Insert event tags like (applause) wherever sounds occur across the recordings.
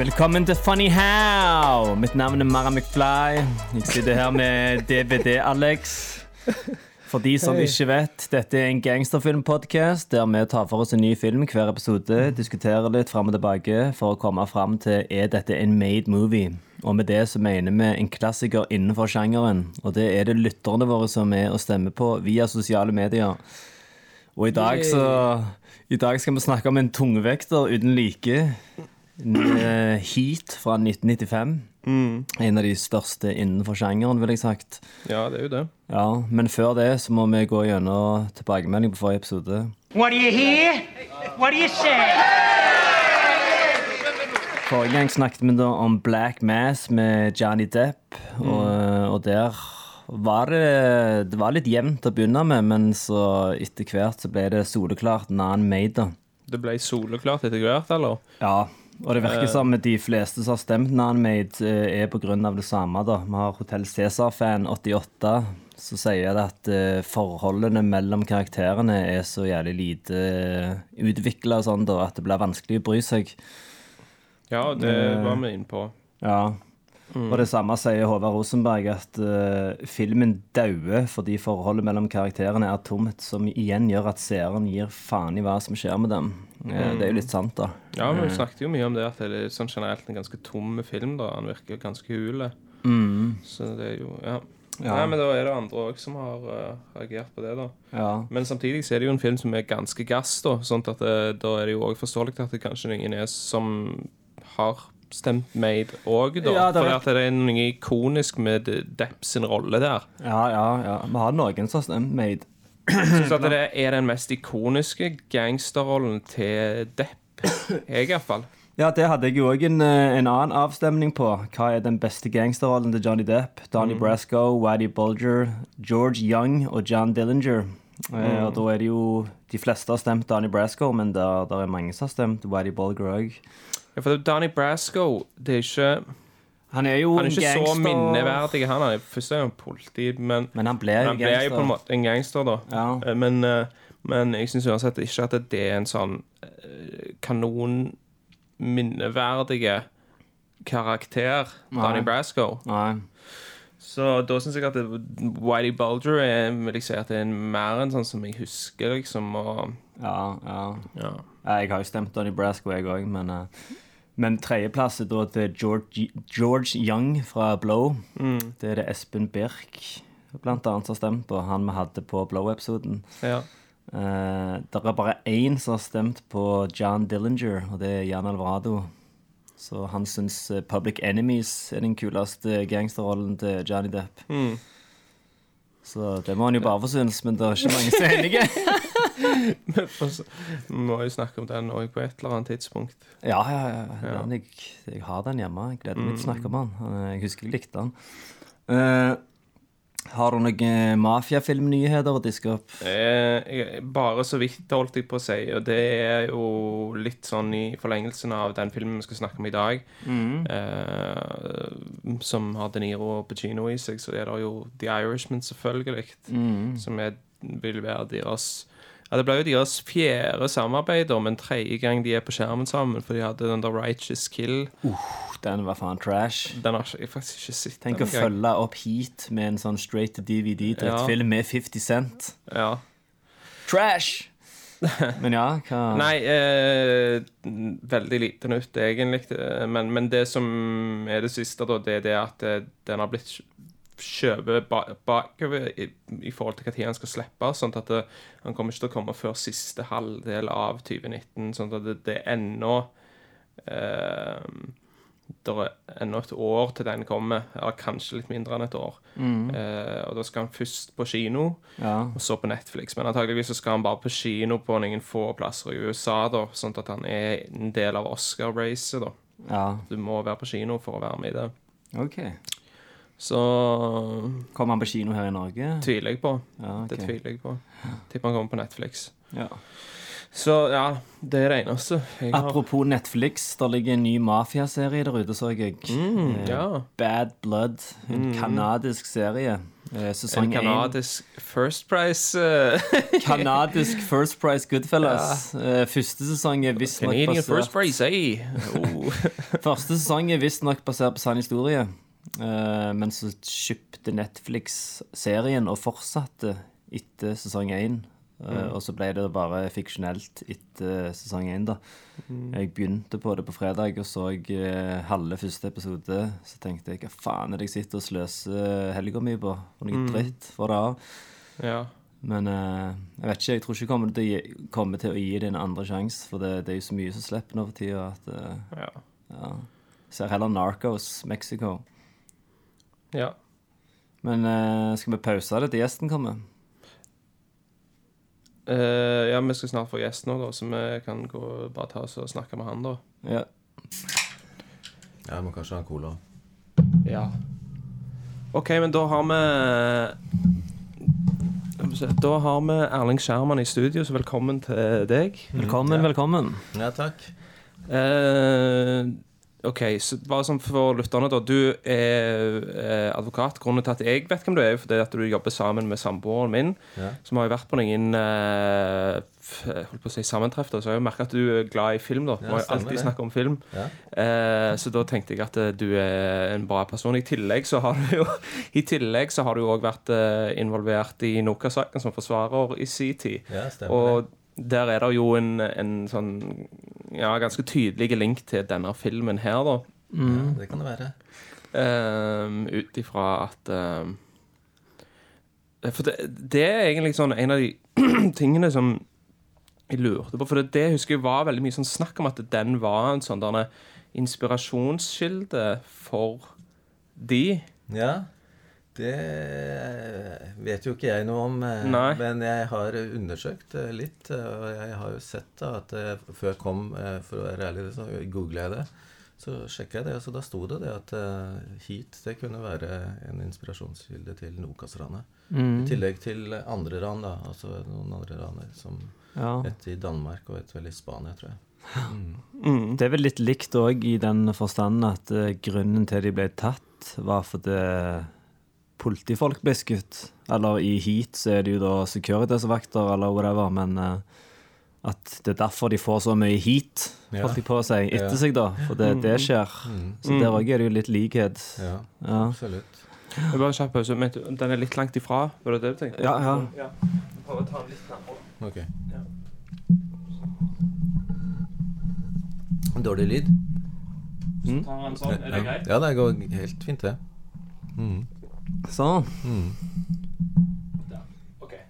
Velkommen til Funny How. Mitt navn er Mara McFly. Jeg sitter her med DVD-Alex. For de som ikke vet, dette er en gangsterfilmpodkast der vi tar for oss en ny film hver episode, diskuterer litt fram og tilbake for å komme fram til er dette en made movie. Og med det så mener vi en klassiker innenfor sjangeren. Og det er det lytterne våre som er å stemme på via sosiale medier. Og i dag så I dag skal vi snakke om en tungvekter uten like. Eh, Heat fra 1995. En av de største innenfor sjangeren, vil jeg sagt. Ja, det er jo det. Ja, Men før det så må vi gå gjennom tilbakemelding på forrige episode. What do you hear? What do you say? Forrige gang snakket vi da om Black Mass med Johnny Depp, og, og der var det Det var litt jevnt å begynne med, men så etter hvert så ble det soleklart non-made. da. Det ble soleklart etter hvert, eller? Ja, og det virker som de fleste som har stemt non-made, eh, er av det samme. da. Vi har Hotell Cæsar-fan 88 som sier det at eh, forholdene mellom karakterene er så jævlig lite utvikla sånn da, at det blir vanskelig å bry seg. Ja, det Eh. var vi inne på. Ja. Og det samme sier Håvard Rosenberg, at uh, filmen dauer fordi forholdet mellom karakterene er tomt, som igjen gjør at seeren gir faen i hva som skjer med dem. Eh, Det er jo litt sant, da. Ja, men Vi snakket jo mye om det at det er sånn generelt en ganske tom film. da Han virker ganske hule. Så det er jo Ja. Ja. Nei, men da er det andre òg som har uh, reagert på det, da. Ja. Men samtidig så er det jo en film som er ganske gass, da. Sånn at det, da er det jo òg forståelig at det kanskje ingen er som har stemt Made òg, da. Ja, det er For at det er noe ikonisk med Depp sin rolle der. ja, ja, ja. Vi har noen som har stemt Made. Så at det er den mest ikoniske gangsterrollen til Depp. Jeg, iallfall. Ja, det hadde jeg jo òg en, eh, en annen avstemning på. Hva er den beste gangsterrollen til Johnny Depp? Donnie Brasco, Waddy Bulger, George Young og John Dillinger. Eh, og da er det jo De fleste har stemt Donnie Brasco, men det er mange som har stemt Waddy Bulger òg. Ja, for Donnie Brasco det er ikke, Han er jo Han er en ikke så minneverdig. Han er først er han politi, men Men han ble men han ble jo på en måte en gangster, da. Ja. Eh, Men, eh, men jeg syns uansett ikke at det er en sånn kanonminneverdige karakter, Donnie Brasco. Nei. Så da syns jeg at Whitey Bulger er, liksom, at det er mer enn sånn som jeg husker, liksom. Og, Ja, ja. ja. Jeg har jo stemt Donnie Brasco, jeg òg, men eh, Men tredjeplass er da til George, George Young fra Blow. Det er det Espen Birk blant annet som har stemt på. Han vi hadde på Blow-episoden. ja. Uh, det er bare én som har stemt på John Dillinger, og det er Jan Alvarado. Så han syns eh, Public Enemies er den kuleste gangsterrollen til Johnny Depp. Så det må han jo bare få synes, men det er ikke mange som er enige. (laughs) Vi må jo snakke om den òg på et eller annet tidspunkt. Ja, ja, ja. Den, jeg, jeg har den hjemme. Jeg gleder meg til å snakke om den. Jeg husker jeg likte den. Eh, har du noen mafiafilmnyheter å diske opp? Eh, bare så vidt holdt jeg på å si, og det er jo litt sånn i forlengelsen av den filmen vi skal snakke om i dag, eh, som har De Niro og Pacino i seg, så er det jo The Irishman, selvfølgelig, som er, vil være deres ja, Det ble jo deres fjerde samarbeid, men tredje gang de er på skjermen sammen, for de hadde den der Righteous Kill. Den var faen trash. Den har jeg faktisk ikke sett. Tenk å følge opp Heat med en sånn straight to DVD-drittfilm med 50 Cent. Ja. Trash! (laughs) Men ja, hva Nei, eh, veldig lite nytt, egentlig. Eh, Men, men det som er det siste, da, det er det at eh, den har blitt skjøvet bakover i, i forhold til når han skal slippe. Sånn at det, han kommer ikke til å komme før siste halvdel av 2019. Sånn at det, det er ennå eh, det er ennå et år til den kommer, eller kanskje litt mindre enn et år. Eh, og da skal han først på kino, Ja. og så på Netflix. Men antageligvis så skal han bare på kino på noen få plasser i USA, da, sånn at han er en del av Oscar-racet. da. ja. Du må være på kino for å være med i det. OK. Så Kommer han på kino her i Norge? tviler jeg på. Ja, okay. Det tviler jeg på. Tipper han kommer på Netflix. Ja. Så ja, det er det eneste. Jeg har Apropos Netflix, der ligger en ny mafiaserie der ute, så jeg. mm, Eh, Ja. Bad Blood. En kanadisk serie. Eh, En Sesong én. kanadisk First Price eh, (laughs) Kanadisk First Price Goodfellas. Eh, Første sesong er visstnok Canadian First basert Price, eh? (laughs) Oh. Første sesong er visstnok basert på sann historie. Eh, men så kjøpte Netflix serien og fortsatte etter sesong én. Eh, Og så ble det bare fiksjonelt etter sesong én, da. Jeg begynte på det på fredag og så jeg halve første episode. Så tenkte jeg hva faen er det jeg sitter og sløser helga mi på? Og noe dritt får det av. Ja. Men uh, jeg vet ikke, jeg tror ikke jeg kommer til gi, kommer til å gi det en andre sjanse. For det, det er jo så mye som slipper nå for tida at eh, Ja. ja. Ser heller Narcos, Mexico. ja. Men uh, skal vi pause det til gjesten kommer? Eh, ja, vi skal snart få gjest nå, da, så vi kan gå, bare ta oss og snakke med han, da. Ja. Ja, jeg må kanskje ha en cola. Ja. OK, men da har vi vi Da har vi Erling Skjerman i studio, så velkommen til deg. Velkommen, velkommen. Ja, takk. Eh, OK, så bare sånn for lytterne, da. Du er eh, advokat. Grunnen til at jeg vet hvem du er, fordi at du jobber sammen med samboeren min, Ja. som har vært på noen eh, holdt på å si sammentreff. Så jeg har merka at du er glad i film. da Ja, stemmer alltid snakke om film. Ja. Eh, så da tenkte jeg at du er en bra person. I tillegg så har du jo (laughs) I tillegg så har du òg vært involvert i Noka-saken som forsvarer i sin tid. Ja, Og der er det jo en, en sånn ja, ganske tydelig link til denne filmen her, da. Ja, det kan det være. Um, Ut ifra at um, For det, det er egentlig sånn en av de (clears throat) tingene som jeg lurte på. For det, det husker jeg var veldig mye sånn snakk om at den var en sånn inspirasjonskilde for de. Ja, det vet jo ikke jeg noe om. eh, Nei. Men jeg har undersøkt eh, litt, eh, og jeg har jo sett da at før jeg kom, for å være ærlig, så googla jeg det. Så sjekka jeg det, og så da sto det det at hit det kunne være en inspirasjonskilde til Nokas-ranet. I tillegg til andre ran, da. Altså noen andre raner, som Ja. et i Danmark og et vel i Spania, tror jeg. (laughs) Det er vel litt likt òg i den forstand at grunnen til de ble tatt, var fordi politifolk ble skutt. Eller i heat så er det jo da Securitas-vakter eller whatever, men eh, at det er derfor de får så mye heat, Ja. holdt de på å si, etter Ja. seg, da. For det, det skjer. Så der òg er det jo litt likhet. Ja, Ja. absolutt. Jeg bare kjapp pause. Men den er litt langt ifra. Var det det du tenkte? Ja, ja. Prøv å ta den litt nærmere. Ok. Dårlig lyd? Så tar han sånn. Er det greit? Ja, det går helt fint, det. Mm. Sånn. Mm. Okay.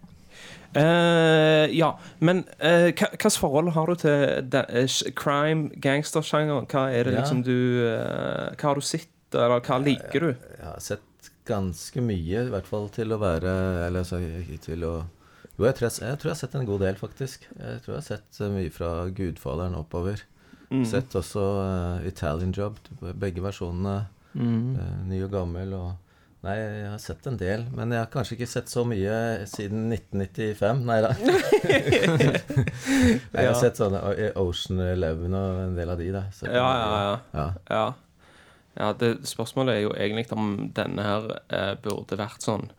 Uh, ja, men uh, hva hvilket forhold har du til den, uh, crime, gangstersjangeren? Hva er det Ja. liksom du uh, Hva har du sett, eller hva liker du? Jeg har sett ganske mye, i hvert fall til å være Eller så, til å Jo, jeg tror jeg, jeg tror jeg har sett en god del, faktisk. Jeg tror jeg har sett mye fra Gudfaderen oppover. Sett også Italian Job, begge versjonene. eh, ny og gammel. og Nei, jeg har sett en del, men jeg har kanskje ikke sett så mye siden 1995. Nei da. (laughs) jeg har sett sånne eh, Ocean Eleven og en del av de, da. Så, Ja, ja, ja. ja. ja. ja det, spørsmålet er jo egentlig om denne her eh, burde vært sånn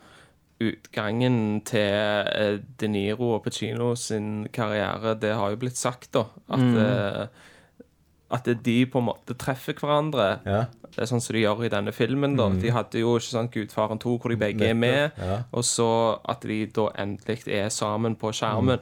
Utgangen til eh, De Niro og Pacino sin karriere, det har jo blitt sagt, da. At, eh, at de på en måte treffer hverandre. Ja. Det er sånn som de gjør i denne filmen. da De hadde jo ikke sant, Gudfaren 2, hvor de begge er med. Ja. Og så at de da endelig er sammen på skjermen.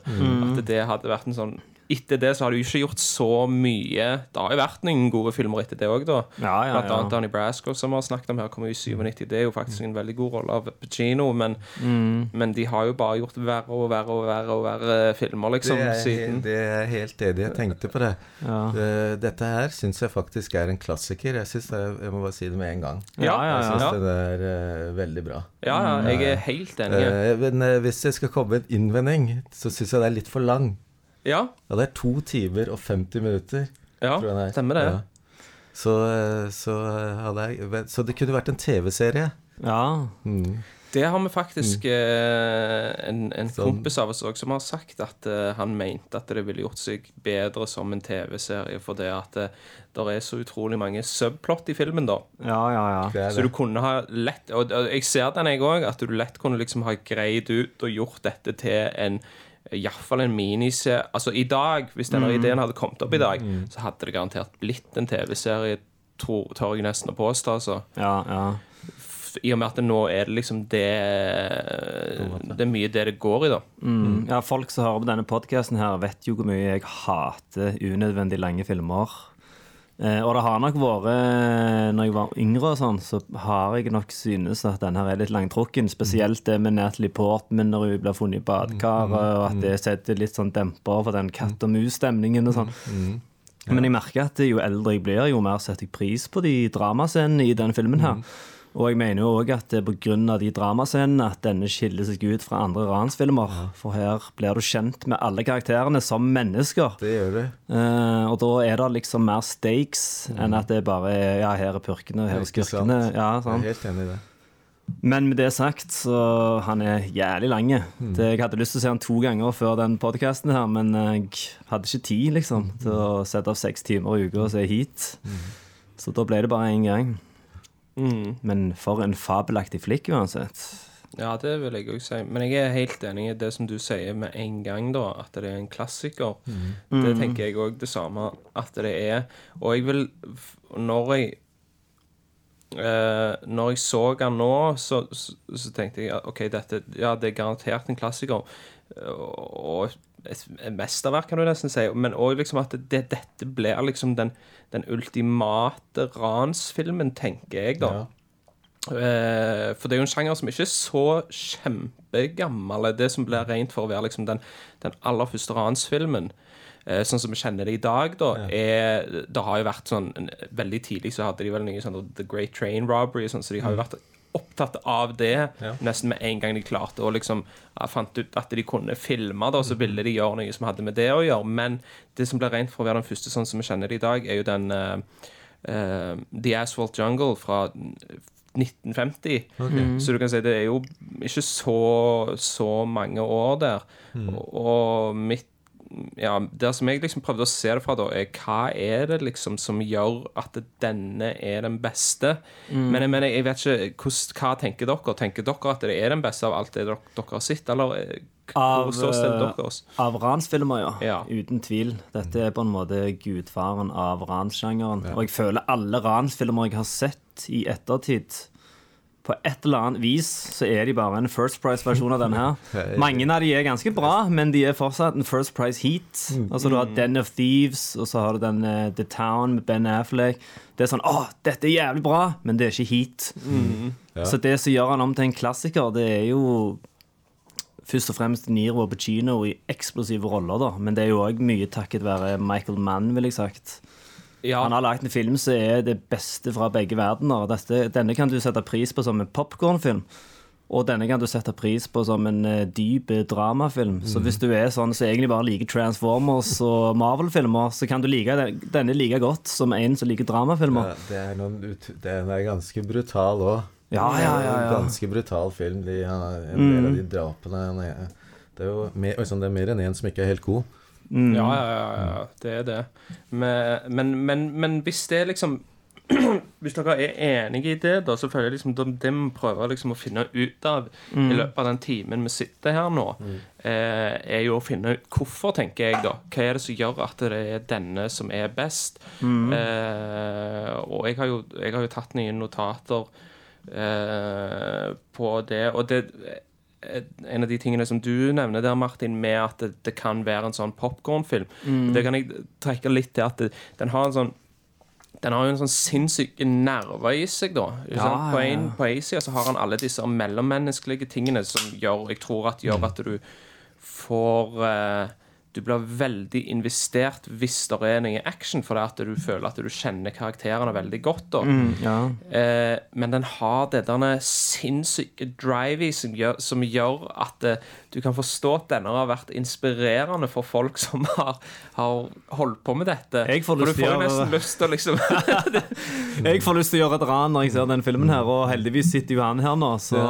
At det hadde vært en sånn etter det så har du ikke gjort så mye Det har jo vært noen gode filmer etter det òg, da. Ja, ja, Blant ja. annet Donnie Brasco, som vi har snakket om her, kommer jo i 97. Det er jo faktisk en veldig god rolle av Pacino, men, Mm. men de har jo bare gjort verre og verre og verre og verre filmer, liksom, det, er, siden. det er jeg helt enig. Jeg tenkte på det. Ja. Det- Dette her syns jeg faktisk er en klassiker. Jeg, synes det, jeg må bare si det med en gang. Ja, ja, Jeg ja. syns Ja. den er uh, veldig bra. Ja, ja, jeg er helt enig. Uh, men uh, hvis det skal komme en innvending, så syns jeg det er litt for lang. Ja, Ja, det er to timer og 50 minutter. ja tror jeg det er. stemmer det. Ja. Så, eh, så, eh, hadde jeg, så det kunne vært en TV-serie. ja. Mm. Det har vi faktisk mm. en, en Sånn. kompis av oss også som har sagt at uh, han mente at det ville gjort seg bedre som en TV-serie, for det at det er så utrolig mange subplot i filmen, da. Ja, ja, ja. Det det. Så du kunne ha lett Og og jeg ser den, jeg òg, at du lett kunne liksom ha greid ut og gjort dette til en Iallfall en miniserie. Altså, i dag, hvis denne ideen hadde kommet opp i dag, så hadde det garantert blitt en TV-serie, tror- tør jeg nesten å påstå, altså. ja, ja. I og med at nå er det liksom det Det er mye det det går i, da. Mm. ja, folk som hører på denne podkasten her, vet jo hvor mye jeg hater unødvendig lange filmer. Eh, og det har nok vært eh, Når jeg var yngre, og sånn, så har jeg nok synes at den her er litt langtrukken. Spesielt det med Natalie Portman når hun blir funnet i badekaret, og at det setter litt sånn demper for den katt og mus-stemningen og sånn. Men jeg merker at jo eldre jeg blir, jo mer setter jeg pris på de dramascenene i denne filmen her. Og jeg mener jo òg at det er pga. de dramascenene at denne skiller seg ut fra andre ransfilmer. For her blir du kjent med alle karakterene som mennesker. Det gjør det. Eh, og da er det liksom mer stakes enn at det bare er Ja, her er purkene, her er skurkene. Ja, Jeg er helt enig i det. Men med det sagt, så han er jævlig lang. Mm. jeg hadde lyst til å se han to ganger før den podkasten her, men jeg hadde ikke tid, liksom, til å sette av seks timer i uka og se hit. Så da ble det bare én gang. Men for en fabelaktig flikk uansett. Ja, det vil jeg òg si. Men jeg er helt enig i det som du sier med en gang, da. At det er en klassiker. Det tenker jeg òg det samme at det er. Og jeg vil Når jeg eh, Når jeg så den nå, så, så, så tenkte jeg at OK, dette Ja, det er garantert en klassiker. Og mesterverk, kan du nesten si. Men òg liksom at det, dette blir liksom den, den ultimate ransfilmen, tenker jeg, da. Ja. Eh, for det er jo en sjanger som ikke er så kjempegammel. Det som blir rent for å være liksom den, den aller første ransfilmen. Eh, sånn som vi kjenner det i dag, da, er Det har jo vært sånn en- Veldig tidlig så hadde de vel noe sånn The Great Train Robbery, sånn, så de har jo vært opptatt av det nesten med en gang de klarte å liksom fant ut at de kunne filme, det, og så ville de gjøre noe som hadde med det å gjøre. Men det som ble rent for å være den første, sånn som vi kjenner det i dag, er jo den uh, uh, The Asphalt Jungle fra 1950. Så du kan si det er jo ikke så, så mange år der. Og, og mitt ja, Der som jeg liksom prøvde å se det fra, da, er hva er det liksom som gjør at denne er den beste? Men jeg mener, jeg vet ikke hvordan, Hva tenker dere? Tenker dere at det er den beste av alt det dere, dere har sett, eller eh, Av, eh. Av ransfilmer, ja. Ja. Uten tvil. Dette er på en måte gudfaren av ranssjangeren. Og jeg føler alle ransfilmer jeg har sett i ettertid på et eller annet vis så er de bare en First Price-versjon av den her. (laughs) Mange av de er ganske bra, men de er fortsatt en First Price Heat. Altså Du har Den of Thieves, og så har du den uh, The Town med Ben Affleck. Det er sånn Å, dette er jævlig bra, men det er ikke Heat. Så det som gjør han om til en klassiker, det er jo først og fremst Niro og Pacino i eksplosive roller, da. Men det er jo òg mye takket være Michael Mann, vil jeg sagt. Ja, Han har lagd en film som er det beste fra begge verdener. Dette, denne kan du sette pris på som en popkornfilm. Og denne kan du sette pris på som en eh, dyp dramafilm. Så hvis du er sånn som egentlig bare liker Transformers og Marvel-filmer, så kan du like den, denne like godt som en som liker dramafilmer. Ja, det er noen ut, Den er ganske brutal òg. Ja, ja, ja, ja. Ganske brutal film. De, en del av de drapene er, Det er jo mer, sånn, det er mer enn én som ikke er helt god. Ja, ja, ja, ja, det er det. Men, men, men, men hvis det er liksom (clears throat) Hvis dere er enige i det, da, så føler jeg liksom det vi prøver liksom å finne ut av i løpet av den timen vi sitter her nå, eh, er jo å finne ut hvorfor, tenker jeg, da. Hva er det som gjør at det er denne som er best? Eh, og jeg har, jo, jeg har jo tatt nye notater eh, på det, og det en av de tingene som du nevner der, Martin, med at det, det kan være en sånn popkornfilm. Det kan jeg trekke litt til at det, den har en sånn den har jo en sånn sinnssyke nerver i seg, da. Ja. På en, ja. på en side så har han alle disse mellommenneskelige tingene som gjør, jeg tror at gjør at du får eh, Du blir veldig investert hvis det er noe action, fordi at du føler at du kjenner karakterene veldig godt. da Ja. Eh, men den har det denne sinnssyke drive som som gjør at eh, du kan forstå at denne har vært inspirerende for folk (laughs) som har, har holdt på med dette. Jeg får lyst til får å nesten lyst til å liksom (laughs) Jeg får lyst til å gjøre et ran når jeg ser den filmen her, og heldigvis sitter jo han her nå, så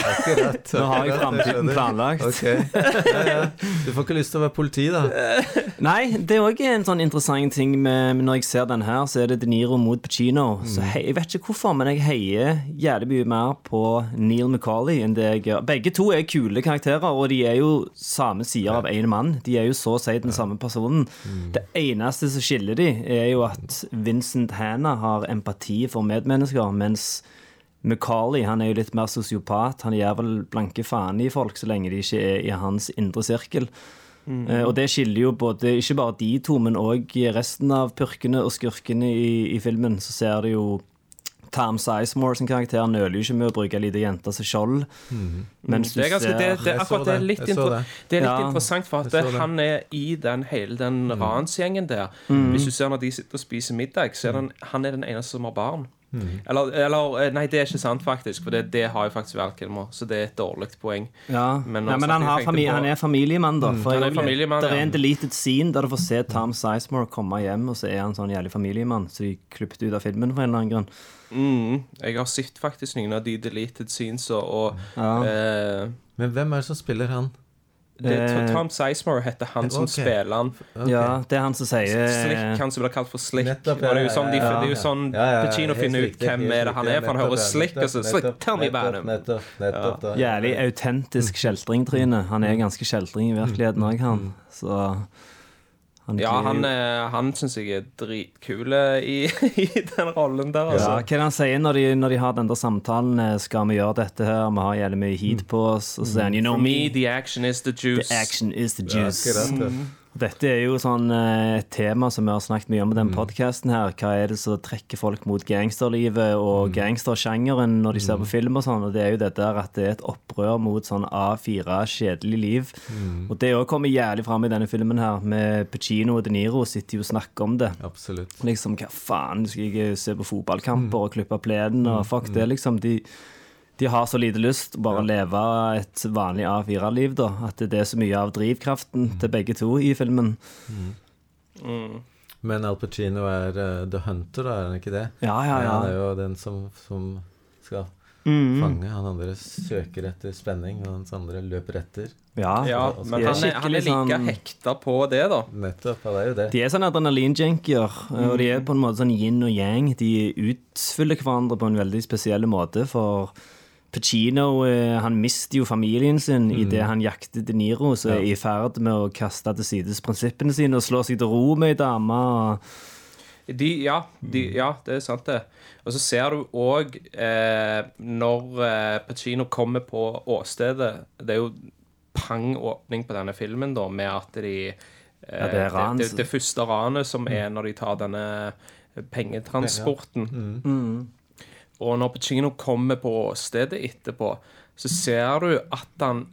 Akkurat. nå har jeg framtiden planlagt. Okay. Ja, ja. Du får ikke lyst til å være politi, da. (laughs) Nei, det er òg en sånn interessant ting med når jeg ser den her, så er det De Niro mot Pacino. Så hei, Jeg vet ikke hvorfor, men jeg heier jævlig mye mer på Neil McCauley enn det jeg gjør. Begge to er kule karakterer, og de er jo samme sider av én mann. De er jo så å si den samme personen. Det eneste som skiller de, er jo at Vincent Hanna har empati for medmennesker, mens Macaulay han er jo litt mer sosiopat. Han gir vel blanke faen i folk så lenge de ikke er i hans indre sirkel. Eh, og det skiller jo både ikke bare de to, men òg resten av purkene og skurkene i, i filmen. Så ser du jo Tom Sizemore sin karakter nøler jo ikke med å bruke ei lita jente som skjold. Mens du Det er, ganske, det, det, akkurat det er litt, det. det er litt Ja. interessant, for at det. han er i den hele den ransgjengen der. Hvis du ser når de sitter og spiser middag, så er den, han er den eneste som har barn. Eller, eller eh, Nei, det er ikke sant, faktisk, for det, det har jo faktisk Val så det er et dårlig poeng. Ja, Men Nei, men han, har på- han er familiemann, da. For han er jeg- familiemann, det er en deleted scene der du får se Tom Sizemore komme hjem, og så er han sånn jævlig familiemann, så de klippet ut av filmen for en eller annen grunn. Mm, jeg har sett faktisk noen av de deleted scenes, og, og eh, Men hvem er det som spiller han? Det, Eh, Tom Sizemore heter han som okay. spiller han. Okay. Ja, det er han som sier Slick, han som blir kalt for Slick. Nettopp, og det er jo sånn, de, ja, ja, det er jo sånn Ja, ja, ja, Pacino finner ut hvem helt er det han er, for han hører Slick, og så Slick, nettopp, tell me about him. Nettopp, nettopp, da. Jævlig autentisk kjeltringtryne. Han er ganske kjeltring i virkeligheten òg, han. Så han Ja, han, han syns jeg er dritkul i, (laughs) i den rollen der, ja, altså. Hva er det han sier når de, når de har den der samtalen eh, Skal vi gjøre dette her? Vi har jævlig mye heat på oss. Og så sier han You know me, the action is the juice. the action is the Ja, juice. ja. Dette er jo sånn eh, et tema som vi har snakket mye om i den podkasten her. Hva er det som trekker folk mot gangsterlivet og gangstersjangeren når de ser på film og sånn? Og det er jo det der at det er et opprør mot sånn A4 kjedelig liv. Og det òg kommer jævlig fram i denne filmen her, med Pacino og De Niro sitter jo og snakker om det. Absolutt. Liksom, hva faen, skal jeg se på fotballkamper og klippe plenen og fuck det, liksom. De, de har så lite lyst bare å leve et vanlig A4-liv, da. At det er så mye av drivkraften til begge to i filmen. Men Al Pacino er uh, The Hunter, da, er han ikke det? Ja, ja, ja. Han er jo den som, som skal Mm. fange. Han andre søker etter spenning, og hans andre løper etter. Ja, Ja, men er han er, han er like sånn- hekta på det, da. Nettopp. han er jo det. De er sånn adrenalinjunkier, og de er på en måte sånn yin og yang. De utfyller hverandre på en veldig spesiell måte, for Pacino eh, han mister jo familien sin idet han jakter De Niro, så er i ferd med å kaste til sides prinsippene sine og slå seg til ro med ei dame. De, ja, de, ja, det er sant, det. Og så ser du òg eh, når eh, Pacino kommer på åstedet Det er jo pang åpning på denne filmen, da, med at de eh, Ja, det er ran, det, det, det første ranet som er når de tar denne pengetransporten. Og når Pacino kommer på åstedet etterpå, så ser du at han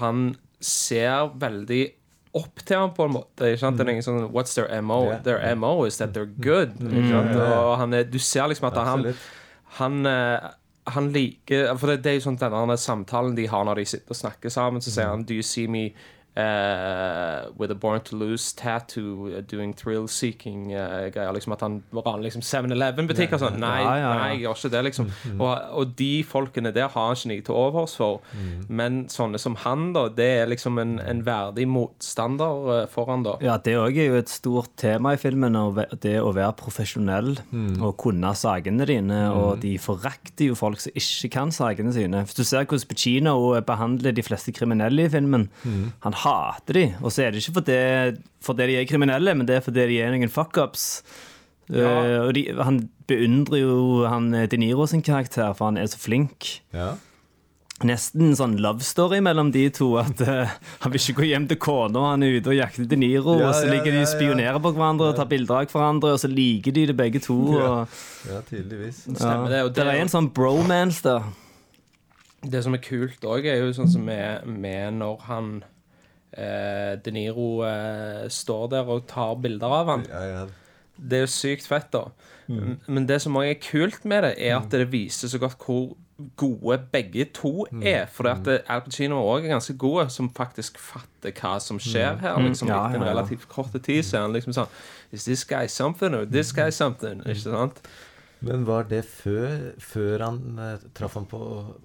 Han ser veldig opp til ham på en måte. Ikke sant? Det er ingen sånn What's their MO? Yeah. Their MO is that they're good. Ikke sant? Og han er, du ser liksom at han han, eh, han liker For det, det er jo sånn denne samtalen de har når de sitter og snakker sammen, så sier han Do you see me eh, with a born to lose tattoo uh, doing thrill seeking uh? Liksom at han ran liksom 7-Eleven-butikker og sånn. Nei, Ja, ja, ja. nei, jeg gjør ikke det, liksom. Og, og de folkene der har han ikke noe til overs for. Men sånne som han, da, det er liksom en, en verdig motstander eh, for han, da. Ja, det òg er jo et stort tema i filmen, det å være profesjonell og kunne sakene dine. Og de forakter jo folk som ikke kan sakene sine. Hvis du ser hvordan Pecino behandler de fleste kriminelle i filmen, han hater de. Og så er det ikke fordi, fordi de er kriminelle, men det er fordi de er noen fuckups. Eh, og de, han beundrer jo han eh, De Niro sin karakter, for han er så flink. Ja. Nesten en sånn love story mellom de to. At uh, Han vil ikke gå hjem til kona, og han er ute og jakter De Niro. Ja, og så ja, ligger de ja, og ja. spionerer på hverandre og tar bilder av hverandre, og så liker de det begge to. Og, Ja, tydeligvis. Stemmer det, og det er en sånn bromance der. Det som er kult òg, er jo sånn som med, med når han eh, De Niro eh, står der og tar bilder av han. Ja, ja. Det er jo sykt fett, da. Men det som også er kult med det, er at det viser så godt hvor gode begge to er. For at Al Pacino òg er ganske god, som faktisk fatter hva som skjer her. Liksom, Ja, ja, en ja, En relativt kort tid så er han liksom sånn Is this guy something, or this guy something? Ikke sant? Men var det før, før han eh, traff han på,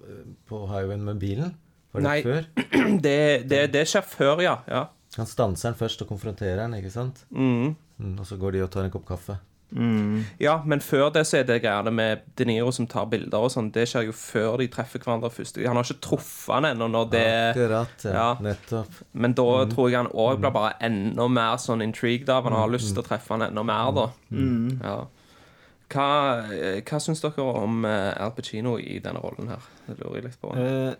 eh, på highwayen med bilen? Var det Nei. før? (clears throat) Det, det, det skjer før, ja. ja. Han stanser han først og konfronterer han, ikke sant? Mm, og så går de og tar en kopp kaffe. Ja, men før det så er det greiene med De Niro som tar bilder og sånn. Det skjer jo før de treffer hverandre først. Han har ikke truffet han ennå når det Akkurat, ja. ja. Nettopp. Men da tror jeg han òg blir bare enda mer sånn intrigued av Han har lyst til å treffe han enda mer, da. Ja. Hva, eh, hva syns dere om eh, Al Pacino i denne rollen her? Det lurer jeg litt på. Eh,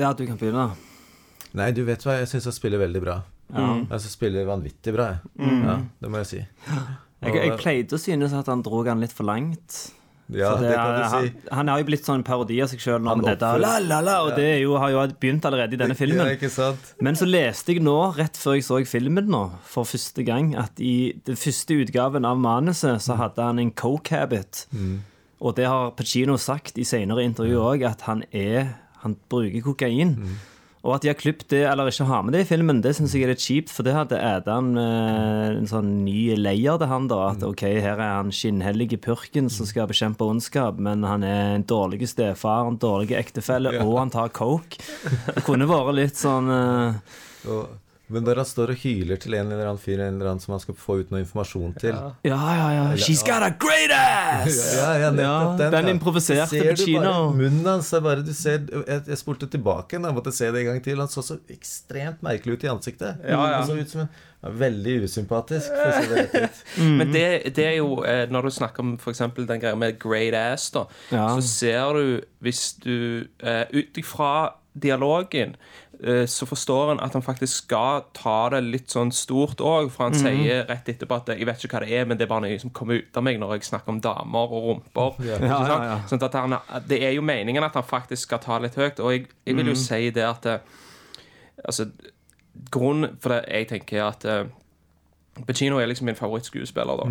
ja, du kan begynne. Nei, du vet hva, jeg syns han spiller veldig bra. Jeg Altså han spiller vanvittig bra, jeg. Ja, det må jeg si. Jeg, jeg pleide å synes at han dro han litt for langt. Ja, det, det kan du han, si. han har jo blitt sånn parodi av seg sjøl nå med dette. La, la, la, og det er jo, har jo begynt allerede i denne Ja, filmen. ikke sant? Men så leste jeg nå, rett før jeg så filmen nå, for første gang, at i den første utgaven av manuset så hadde han en coke habit. Og det har Pacino sagt i senere intervju òg, at han er Han bruker kokain. Og at de har klippet det, eller ikke har med det i filmen, det syns jeg er litt kjipt, for det hadde Adam eh, en sånn ny layer til han, da. At OK, her er han skinnhellige purken som skal bekjempe ondskap, men han er en dårlig stefar, en dårlig ektefelle, og han tar coke. Det kunne vært litt sånn eh, men når han står og hyler til en eller annen fyr en eller annen som han skal få ut noe informasjon til Ja, ja, ja. She's got a great ass! (laughs) Ja, ja, nettopp Ja, den ja. improviserte Ser du Pacino. bare Munnen hans er bare du ser, jeg, jeg spurte tilbake jeg måtte se det en gang til. Han så så ekstremt merkelig ut i ansiktet. Ja, ja. Han så ut som en Veldig usympatisk. For å si det (laughs) mm. Men det, det er jo eh, Når du snakker om eksempel den greia med great ass, da, Ja. så ser du Hvis du uh, Ut ifra dialogen eh, så forstår han at han faktisk skal ta det litt sånn stort òg. For han sier rett etterpå at 'jeg vet ikke hva det er, men det er bare noe som kommer ut av meg når jeg snakker om damer og rumper'. Ja, ja, ja. Sånn at han, det er jo meningen at han faktisk skal ta litt høyt. Og jeg, jeg vil jo si det at eh, Altså, grunnen For det, jeg tenker at eh, Pacino er liksom min favorittskuespiller. da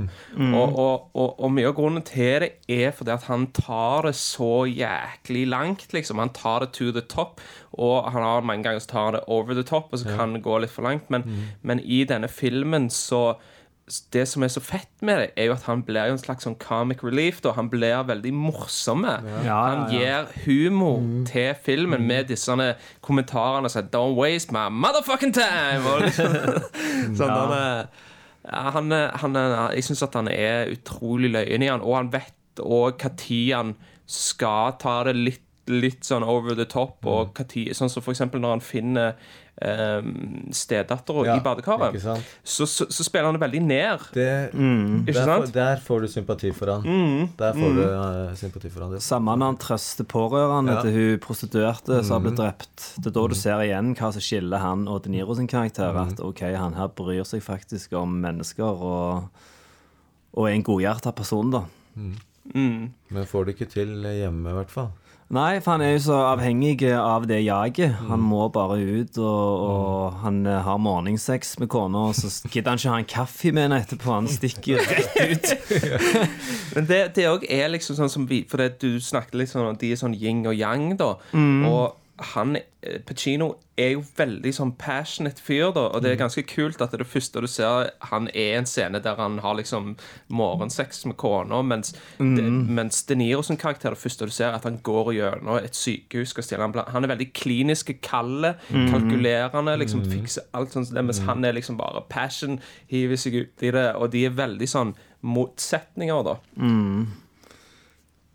og, og, og, og mye av grunnen til det er fordi at han tar det så jæklig langt. liksom Han tar det to the top, og han har mange ganger så tar han det over the top, og så kan det gå litt for langt. Men, men i denne filmen så det som er så fett med det, er jo at han blir jo en slags sånn comic relief. Da. Han blir veldig morsomme. Ja, Han ja, gir humor til filmen med disse kommentarene som 'Don't waste my motherfucking time!' Og (laughs) liksom, sånn, han, han, jeg syns at han er utrolig løyen i han, og han vet òg når han skal ta det litt Litt sånn over the top, og hva tid, sånn som for eksempel når han finner stedattera Ja, i badekaret, så, så, så spiller han det veldig ned. Det, Ikke der, får, sant? der får du sympati for han. Der får du uh, sympati for han. det. Samme når han trøster pårørende Ja. til hun prostituerte som har blitt drept. Det er da du ser igjen hva som skiller han og De Niro sin karakter. At ok, han her bryr seg faktisk om mennesker og, og er en godhjerta person, da. Men får det ikke til hjemme, i hvert fall. Nei, for han er jo så avhengig av det jaget. Han må bare ut, og, og han eh, har morgensex med kona, og så (laughs) gidder han ikke ha en kaffe med henne etterpå. Han stikker rett ut. (laughs) Men det, det også er liksom sånn som vi For det, du snakket litt sånn om de er sånn yin og yang, da. Og han eh, Pacino er jo veldig sånn passionate fyr, da. Og det er ganske kult at det det første du ser Han er en scene der han har liksom morgensex med kona, mens, det, mens De Niro sin karakter det første du ser, at han går gjennom et sykehus skal stjele en. Han er veldig klinisk, kalde, kalkulerende, liksom fikser alt sånt, mens han er liksom bare passion, hiver seg ut i det, og de er veldig sånn motsetninger, da.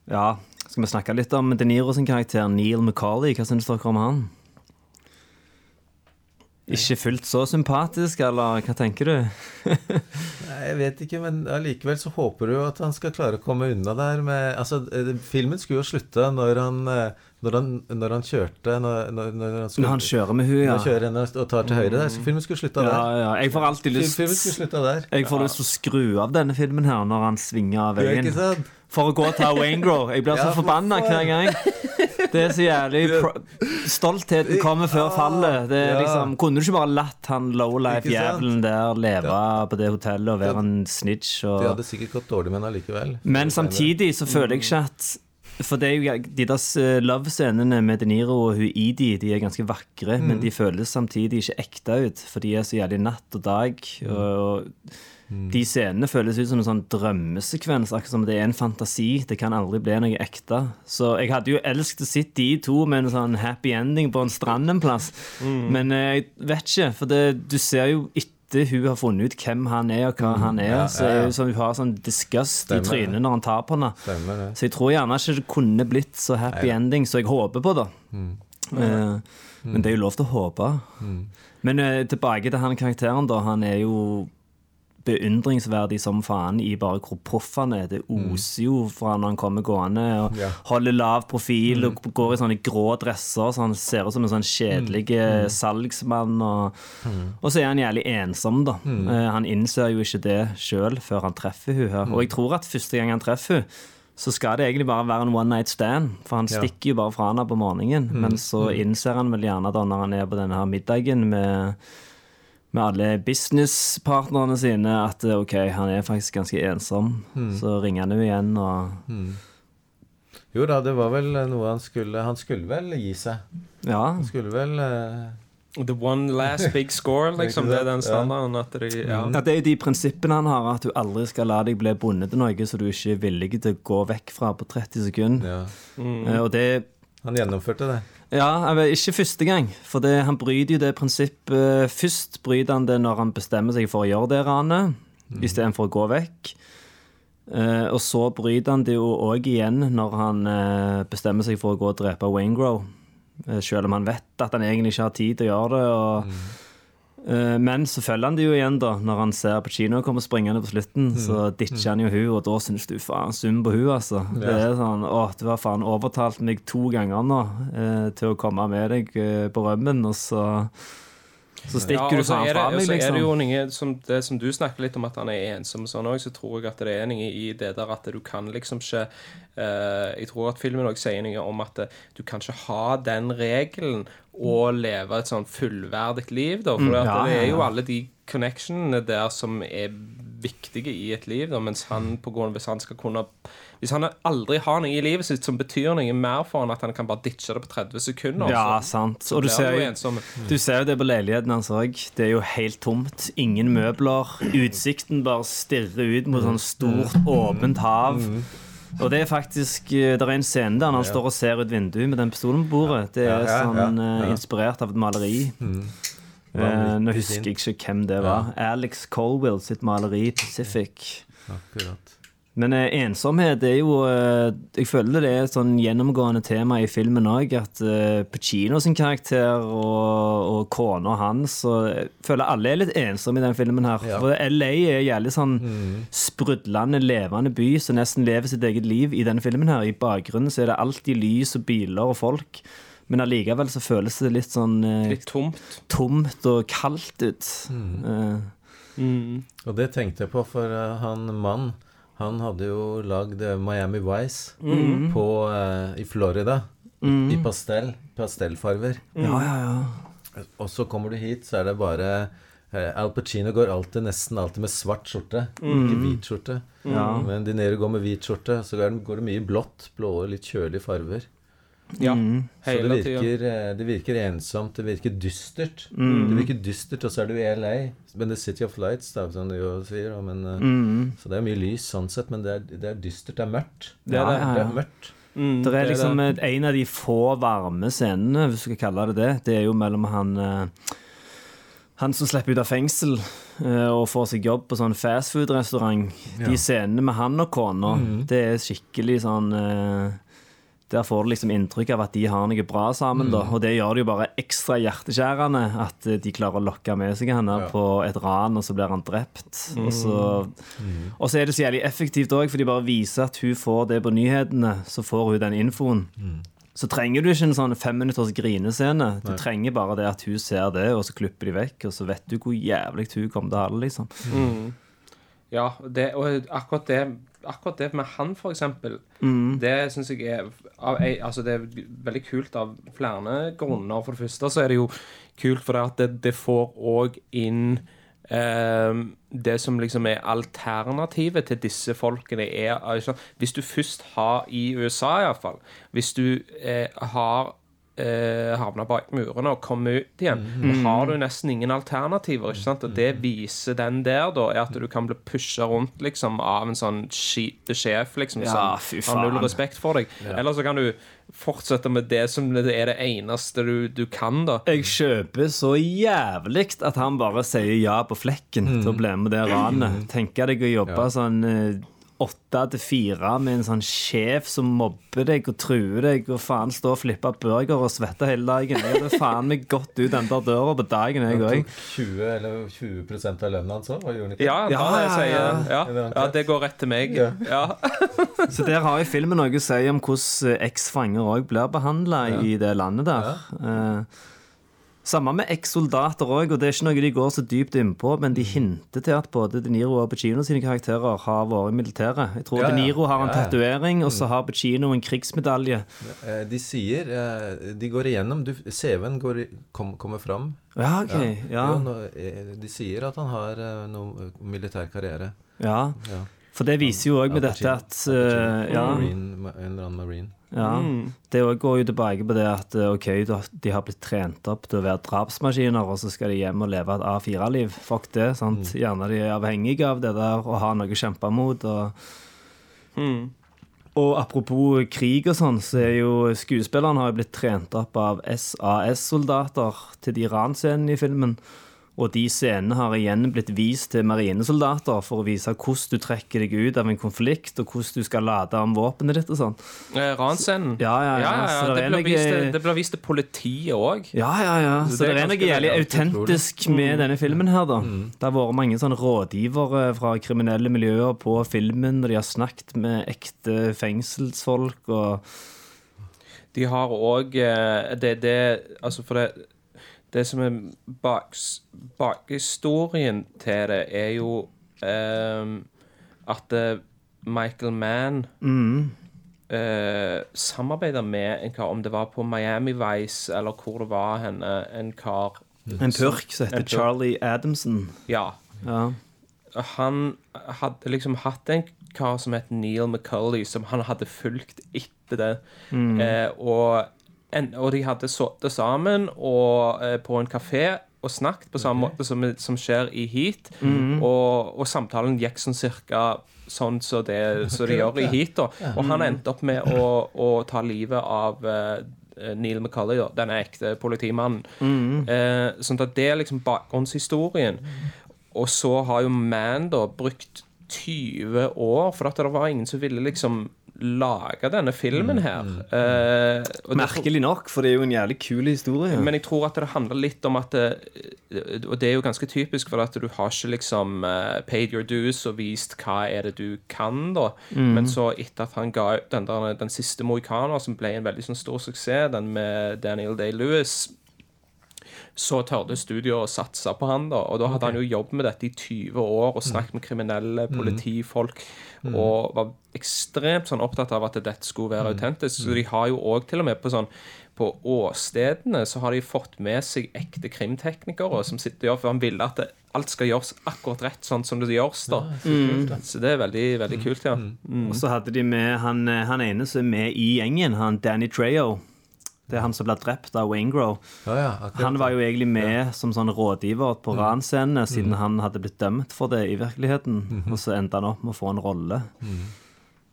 Ja, skal vi snakke litt om De Niro sin karakter, Neil McCauley. Hva syns dere om han? Ikke fullt så sympatisk, eller hva tenker du? (laughs) Nei, Jeg vet ikke, men allikevel så håper du jo at han skal klare å komme unna der med Altså, eh, filmen skulle jo slutte når han eh, Når han, når han kjørte Når, når, når han skulle Når han kjører med hun, Når ja. han kjører henne og tar til høyre der. Så filmen skulle slutta Ja, der. ja. Jeg får alltid lyst Filmen skulle slutta der. Jeg får lyst til å skru av denne filmen her når han svinger av veien. For å gå og ta Wayne Grow. Jeg blir Ja, så for forbanna hver gang. Det er så jævlig Stoltheten kommer før fallet. Det er liksom, kunne du ikke bare latt han lowlife-jævelen der leve på det hotellet og være en snitch? Og... Det hadde sikkert gått dårlig med henne allikevel. Men samtidig så føler jeg ikke at For det er jo de der eh, love-scenene med De Niro og hun Edie, de er ganske vakre, men de føles samtidig ikke ekte ut, for de er så jævlig natt og dag. Og de scenene føles ut som en sånn drømmesekvens, akkurat som det er en fantasi. Det kan aldri bli noe ekte. Så jeg hadde jo elsket å sitte de to med en sånn happy ending på en strand en plass, men eh, jeg vet ikke, for det, du ser jo ikke hun har funnet ut hvem han er og hva han er, ja, så ja, jo sånn hun har sånn disgust Stemmer i trynet når han tar på henne. Stemmer. Så jeg tror gjerne ikke det kunne blitt så happy ending som jeg håper på, da. Eh, Men det er jo lov til å håpe. Men uh, tilbake til han karakteren, da. Han er jo beundringsverdig som faen i bare hvor proff han er. Det oser jo fra når han kommer gående og Ja. holder lav profil og går i sånne grå dresser, så han ser ut som en sånn kjedelig mm. salgsmann. Og, og så er han jævlig ensom, da. Eh, Han innser jo ikke det sjøl før han treffer hun her. Og jeg tror at første gang han treffer hun så skal det egentlig bare være en one night stand, for han stikker jo bare fra henne på morgenen. Men så innser han vel gjerne da når han er på denne her middagen med, med alle businesspartnerne sine, at eh, OK, han er faktisk ganske ensom. Så ringer han jo igjen og Jo da, det var vel noe han skulle Han skulle vel gi seg. Ja. Han skulle vel uh... The one last (laughs) big score, liksom. Det er den Ja. standarden at de ja. Ja, Det er jo de prinsippene han har, at du aldri skal la deg bli bundet til noe så du ikke er villig til å gå vekk fra på 30 sekunder. Ja. Mm. Og det Han gjennomførte det. Ja, ikke første gang. For det, han bryter jo det prinsippet Først bryter han det når han bestemmer seg for å gjøre det ranet, istedenfor å gå vekk. Eh, og så bryter han det jo òg igjen når han eh, bestemmer seg for å gå og drepe Wayne Grow. Eh, selv om han vet at han egentlig ikke har tid til å gjøre det. Og, eh, men så følger han det jo igjen, da. Når han ser Pacino komme springende på slutten, så ditcher han jo hun, og da syns du faen synd på hun, altså. Det er sånn Å, du har faen overtalt meg to ganger nå eh, til å komme med deg eh, på rømmen, og så så stikker ja, du faen fra meg, så er det jo liksom. noe som, det som du snakker litt om at han er ensom og sånn òg, så tror jeg at det er noe i det der at du kan liksom ikke uh, Jeg tror at filmen òg sier noe om at eh, du kan ikke ha den regelen og leve et sånn fullverdig liv, da. For Mm, ja, det er jo alle de connectionene der som er viktige i et liv, da, mens han på grunn av hvis han skal kunne Hvis han aldri har noe i livet sitt som betyr noe mer for han at han kan bare ditche det på 30 sekunder, Ja, så, sant. så Og du ser, jo du ser jo det på leiligheten hans òg. Det er jo helt tomt. Ingen møbler. Utsikten bare stirrer ut mot sånn stort, åpent hav. Og det er faktisk eh, Det er en scene der han han står og ser ut vinduet med den pistolen på bordet. Det er Ja, ja, sånn ja, eh, ja. inspirert av et maleri. Eh, nå husker jeg ikke hvem det var. Alex Colwell sitt maleri 'Pacific'. Akkurat. Men eh, ensomhet er jo eh, Jeg føler det er et sånn gjennomgående tema i filmen òg. At eh, Pacino sin karakter og, og kona hans og Jeg føler alle er litt ensomme i den filmen her. Ja. For LA er jævlig sånn sprudlende, levende by som nesten lever sitt eget liv i denne filmen her. I bakgrunnen så er det alltid lys og biler og folk. Men allikevel så føles det litt sånn eh, Litt tomt. tomt og kaldt ut. Eh, Og det tenkte jeg på, for uh, han mann Han hadde jo lagd eh, Miami Vice på, uh, i Florida. I, I pastell. Pastellfarver. ja, ja, ja. Og så kommer du hit, så er det bare Al Pacino går alltid, nesten alltid med svart skjorte, ikke hvit skjorte. Ja. Men De Niro går med hvit skjorte, så går det- går det mye blått, blå og litt kjølige farver. Ja, Mm. Så det virker, eh, det virker ensomt, det virker dystert. Mm. Det virker dystert, og så er du i LA. Men The City of Lights, da, som du jo sier. Men, eh, Mm. Så det er mye lys sånn sett, men det er, det er dystert. Det er mørkt. Det er Ja, det. ja, Det er mørkt. Mm, Det er det liksom det. en av de få varme scenene, hvis du skal kalle det det. Det er jo mellom han eh, Han som slipper ut av fengsel og får seg jobb på sånn fastfood-restaurant. De scenene med han og kona, det er skikkelig sånn Der får du liksom inntrykk av at de har noe bra sammen, da. Og det gjør det jo bare ekstra hjerteskjærende at eh, de klarer å lokke med seg henne på et ran, og så blir han drept. Og, så, og så er det så jævlig effektivt òg, for de bare viser at hun får det på nyhetene. Så får hun den infoen. Så trenger du ikke en sånn femminutters grinescene. Du trenger bare det at hun ser det, og så klipper de vekk, og så vet du hvor jævlig hun kommer til å ha det, liksom. Ja, det, og akkurat det, akkurat det med han, for eksempel, det syns jeg er av, altså Det er veldig kult av flere grunner. For det første så er det jo kult fordi at det, det får òg inn eh, det som liksom er alternativet til disse folkene, er sant? Hvis du først har, i USA iallfall Hvis du eh, har eh, havna bak murene og komme ut igjen, Mm. da har du nesten ingen alternativer. ikke sant? Og det viser den der, da, er at du kan bli pusha rundt liksom av en sånn skite sjef liksom, Ja, som har null respekt for deg. Eller så kan du fortsette med det som det er det eneste du, du kan, da. Jeg kjøper så jævlig at han bare sier ja på flekken til å bli med det ranet. Tenker deg å jobbe sånn eh, åtte til fire med en sånn sjef som mobber deg og truer deg, og faen stå og flippe burger og svette hele dagen. Jeg hadde faen meg gått ut den der døra på dagen, jeg òg. tok 20 eller 20% av lønna hans òg? Ja, Ja, ja, ja, ja. ja. Det ja, det går rett til meg. Ja. Ja. (laughs) Så der har jo filmen noe å si om hvordan eh, eks-fanger òg blir behandla i det landet der. Samme med eks-soldater òg, og det er ikke noe de går så dypt innpå, men de hinter til at både De Niro og Pacino sine karakterer har vært i militæret. Jeg tror Ja, ja. De Niro har en Ja, tatovering, og så har Pacino en krigsmedalje. Eh, De sier eh, De går igjennom du- CV-en kom, kommer fram. Ja, OK. Ja. Jo, eh, de sier at han har noen militær karriere. ja. Ja. For det viser jo òg med dette at Pacino. ja, Marine, en eller annen marine. Ja, Det går jo tilbake på det at eh, OK, de har blitt trent opp til å være drapsmaskiner, og så skal de hjem og leve et A4-liv. Fuck det. sant? Gjerne de er avhengige av det der og har noe å kjempe mot. og Og apropos krig og sånn, så er jo skuespillerne har jo blitt trent opp av SAS-soldater til de ranscenene i filmen. Og de scenene har igjen blitt vist til marinesoldater for å vise hvordan du trekker deg ut av en konflikt, og hvordan du skal lade om våpenet ditt og sånn. Eh, Ranscenen. Ja, ja, ja, så det det, blir vist til, det vist til politiet òg. Ja, ja, ja. Så, det det er noe jævlig autentisk med denne filmen her, da. Det har vært mange sånne rådgivere fra kriminelle miljøer på filmen, og de har snakket med ekte fengselsfolk og De har òg det, det Altså, for det Det som er bakhistorien til det, er jo um, at eh, Michael Mann eh, samarbeider med en kar, om det var på Miami Vice eller hvor det var henne, en kar en purk som heter. Charlie Adamson. Ja. Ja. han hadde liksom hatt en kar som het Neil McCulley, som han hadde fulgt etter det. Eh, og, en, og de hadde sittet sammen og, eh, på en kafé og snakket på samme måte som, som skjer i Heat. Og, og samtalen gikk sånn cirka sånn som det, så de gjør i Heat. Da. Og han endte opp med å, å ta livet av eh, Neil McCulley, denne ekte politimannen. Eh, sånn at det er liksom bakgrunnshistorien. Og så har jo Man da brukt 20 år, for at det var ingen som ville liksom lage denne filmen her. Eh, og Merkelig nok, for det er jo en jævlig kul historie. men jeg tror at det handler litt om at det, Og det er jo ganske typisk, for at du har ikke liksom uh, paid your dues og vist hva er det du kan, da. Men så etter at han ga ut den, den siste Mohikaner, som ble en veldig sånn stor suksess, den med Daniel Day-Lewis så tørde studio å satse på han, da. Og da hadde han jo jobbet med dette i 20 år og snakket med kriminelle, politifolk, og var ekstremt sånn opptatt av at dette skulle være autentisk. Så de har jo òg til og med på sånn på åstedene så har de fått med seg ekte krimteknikere som sitter og gjør For han ville at det, alt skal gjøres akkurat rett sånn som det gjøres, da. Så det er veldig, veldig kult, ja. Og så hadde de med han, eh, han ene som er med i gjengen, han Danny Trejo. Det er han som ble drept av Wingrow. Ja, ja. Han var jo egentlig med som sånn rådgiver på ranscenene, siden han hadde blitt dømt for det i virkeligheten. Og så endte han opp med å få en rolle.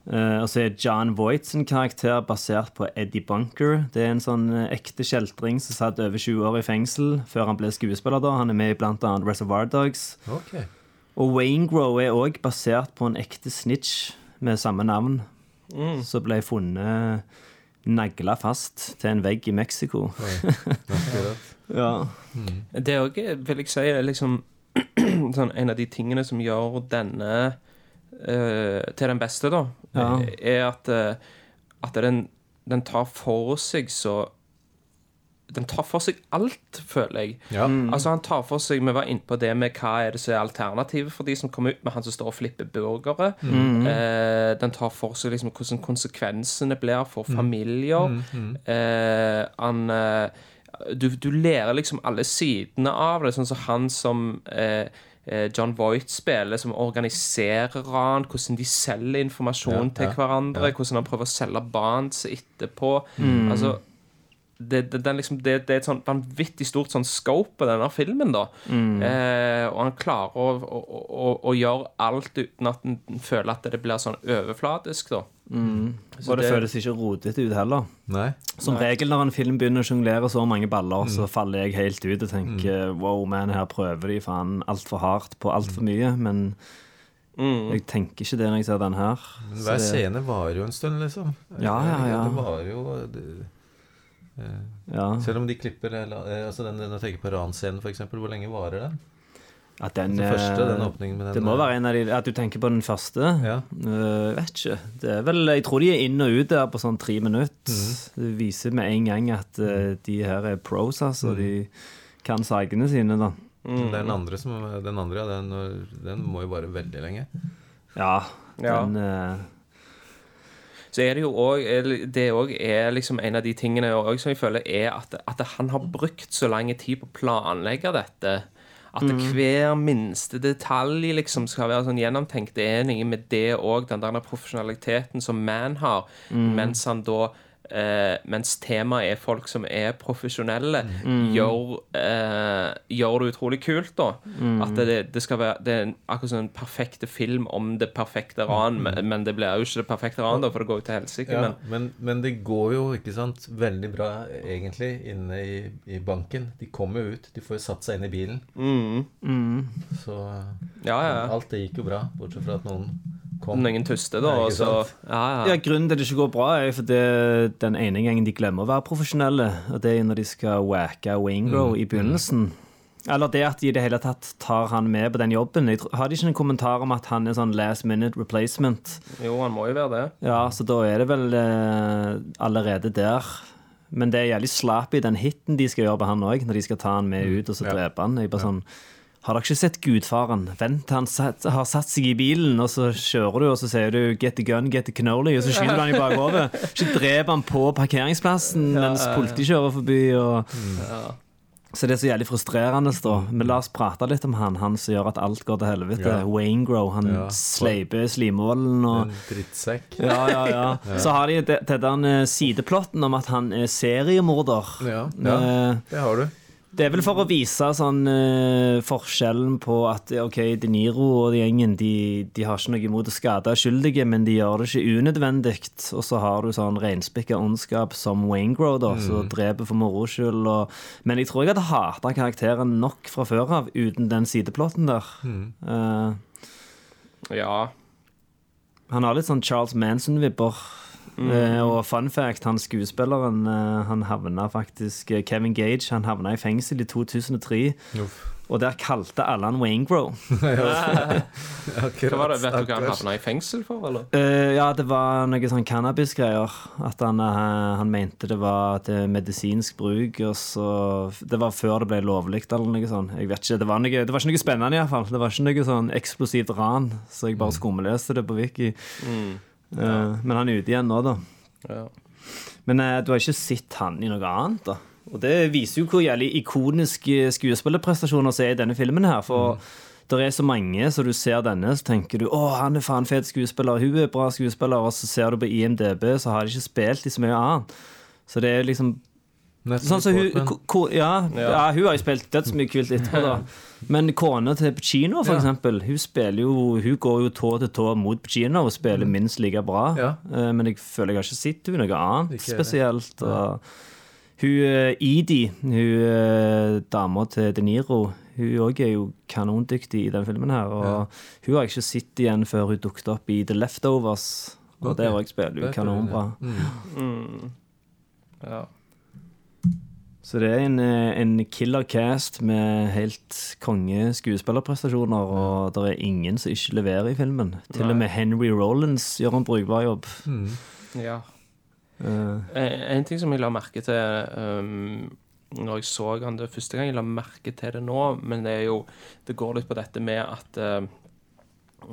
Uh, og så er John Voight sin karakter basert på Eddie Bunker. Det er en sånn eh, ekte kjeltring som satt over 20 år i fengsel før han ble skuespiller. da. Han er med i annet Reservoir Dogs. Okay. Og Wingrow er òg basert på en ekte snitch med samme navn, som ble funnet nagla fast til en vegg i Mexico. Ja. (laughs) Det òg vil jeg si er liksom (clears throat) sånn en av de tingene som gjør denne uh, til den beste, da, Ja. er at, eh, at den, den tar for seg så Den tar for seg alt, føler jeg. Ja. Altså Han tar for seg Vi var inne på det med hva er det som er alternativet for de som kommer ut med han som står og flipper burgere. Eh, den tar for seg liksom hvordan konsekvensene blir for familier. Eh, han eh, du, du lærer liksom alle sidene av det, sånn som han som eh, eh, John Voight spiller, som organiserer ran, hvordan de selger informasjon Ja, til ja, hverandre, ja. hvordan han prøver å selge barn etterpå. Altså det, det, den liksom, det, det er et sånn vanvittig stort sånn scope på denne filmen, da. Eh, og han klarer å, å, å, å gjøre alt uten at en føler at det blir sånn overflatisk. da. Så Og det det- føles ikke rotete ut heller. Nei. Som regel når en film begynner å sjonglere så mange baller, så faller jeg helt ut og tenker wow, man, her prøver de faen altfor hardt på altfor mye. Men jeg tenker ikke det når jeg ser den her. Hver scene varer jo en stund, liksom. Ja, ja, ja. Det var jo det, Ja, Selv om de klipper eh, altså den, Når jeg tenker på ranscenen, for eksempel, hvor lenge varer den? at den, Den første, eh, den åpningen med den Det må eh, være en av de At du tenker på den første? Ja. Uh, vet ikke. Det er vel, jeg tror de er inn og ut der på sånn tre minutter. Det viser med en gang at uh, de her er pros, altså. De kan sakene sine, da. Men Den andre, som, den andre ja, den, den må jo vare veldig lenge. Ja. Ja. Den, eh, så er det jo òg Det òg er liksom en av de tingene som jeg føler er at, at han har brukt så lang tid på å planlegge dette. At hver minste detalj liksom skal være sånn gjennomtenkt. Det er noe med det òg, den der profesjonaliteten som Man har, mens han da eh, mens temaet er folk som er profesjonelle, gjør, eh, gjør det utrolig kult, da. At det, det skal være Det er akkurat som en perfekte film om det perfekte ran, men, men det blir jo ikke det perfekte ran, da, for det går jo til helsike. Ja, Men men, men det går jo ikke sant, veldig bra egentlig inne i, i banken. De kommer jo ut. De får jo satt seg inn i bilen. Så ja, ja. alt det gikk jo bra, bortsett fra at noen kom. Noen tuster, da, og så? Ja, Ja, ja. Grunnen til at det ikke går bra, er jo fordi den ene gangen de glemmer å være profesjonelle. Og det er når de skal wacke Wayne i begynnelsen. Eller det at de i det hele tatt tar han med på den jobben. Jeg tror, har de ikke en kommentar om at han er sånn last minute replacement? Jo, han må jo være det. Ja, så da er det vel eh, allerede der. Men det er jævlig slappy, den hiten de skal gjøre på han òg, når de skal ta han med ut og så Ja. drepe han. Jeg bare sånn Har dere ikke sett Gudfaren? Vent han satt, har satt seg i bilen, og så kjører du, og så sier du 'get the gun, get the cannoli', og så skyter du han i bakhodet. Ikke drep han på parkeringsplassen mens politiet kjører forbi. Og... Så det er så jævlig frustrerende, da. Men la oss prate litt om han, han som gjør at alt går til helvete. Ja. Wayne Grow. Han Ja. sleiper slimålen og En drittsekk. ja, ja, ja. (laughs) Så har de den eh, sideplotten om at han er seriemorder. Ja, ja, Eh, det har du. Det er vel for å vise sånn uh, forskjellen på at ok, De Niro og de gjengen de, de har ikke noe imot å skade skyldige, men de gjør det ikke unødvendig. Og så har du sånn reinspikka ondskap som Wayne Grow, da, som dreper for moro skyld. Og, men jeg tror jeg hadde hata karakteren nok fra før av uten den sideplotten der. Eh, Ja. han har litt sånn Charles Manson-vibber. Eh, og fun fact, han skuespilleren eh, Han havna faktisk eh, Kevin Gage Han havna i fengsel i 2003. Uff. Og der kalte alle han Wayne Grow. (laughs) Hva var det? Vet du hva han havna i fengsel for, eller? Uh, ja, det var noe sånn cannabisgreier. At han, uh, han mente det var til medisinsk bruk. Og så Det var før det ble lovlig, eller noe sånt. Jeg vet ikke, Det var, noe, det var ikke noe spennende, iallfall. Det var ikke noe sånn eksplosivt ran. Så jeg bare skumleste det på Wiki. Eh, men han er ute igjen nå, da. Ja. Men eh, du har ikke sett han i noe annet, da. Og det viser jo hvor jævlig ikoniske skuespillerprestasjoner som er i denne filmen her. For det er så mange, så du ser denne, så tenker du å, han er faen fet skuespiller, hun er bra skuespiller, og så ser du på IMDb, så har de ikke spilt i så mye annet. Så det er liksom Sånn så hun, ja, ja, hun har jo spilt dødsmye kult etterpå, da. Men kona til Pacino, for Ja. eksempel, hun spiller jo Hun går jo tå til tå mot Pacino og spiller minst like bra. Mm. Ja. Eh, Men jeg føler jeg har ikke sett hun noe annet Ikke spesielt. Og hun eh, Edie, hun eh, dama til De Niro, hun òg er jo kanondyktig i den filmen her. Og hun har jeg ikke sett igjen før hun dukket opp i The Leftovers. Og okay. der òg spiller hun kanonbra. ja. Mm. Ja. Så det er en, eh, en killer cast med helt konge skuespillerprestasjoner, og det er ingen som ikke leverer i filmen. Til og med Henry Rollins gjør en brukbar jobb. ja. Uh. En, en ting som jeg la merke til um, når jeg så han det første gang, jeg la merke til det nå, men det er jo Det går litt på dette med at uh,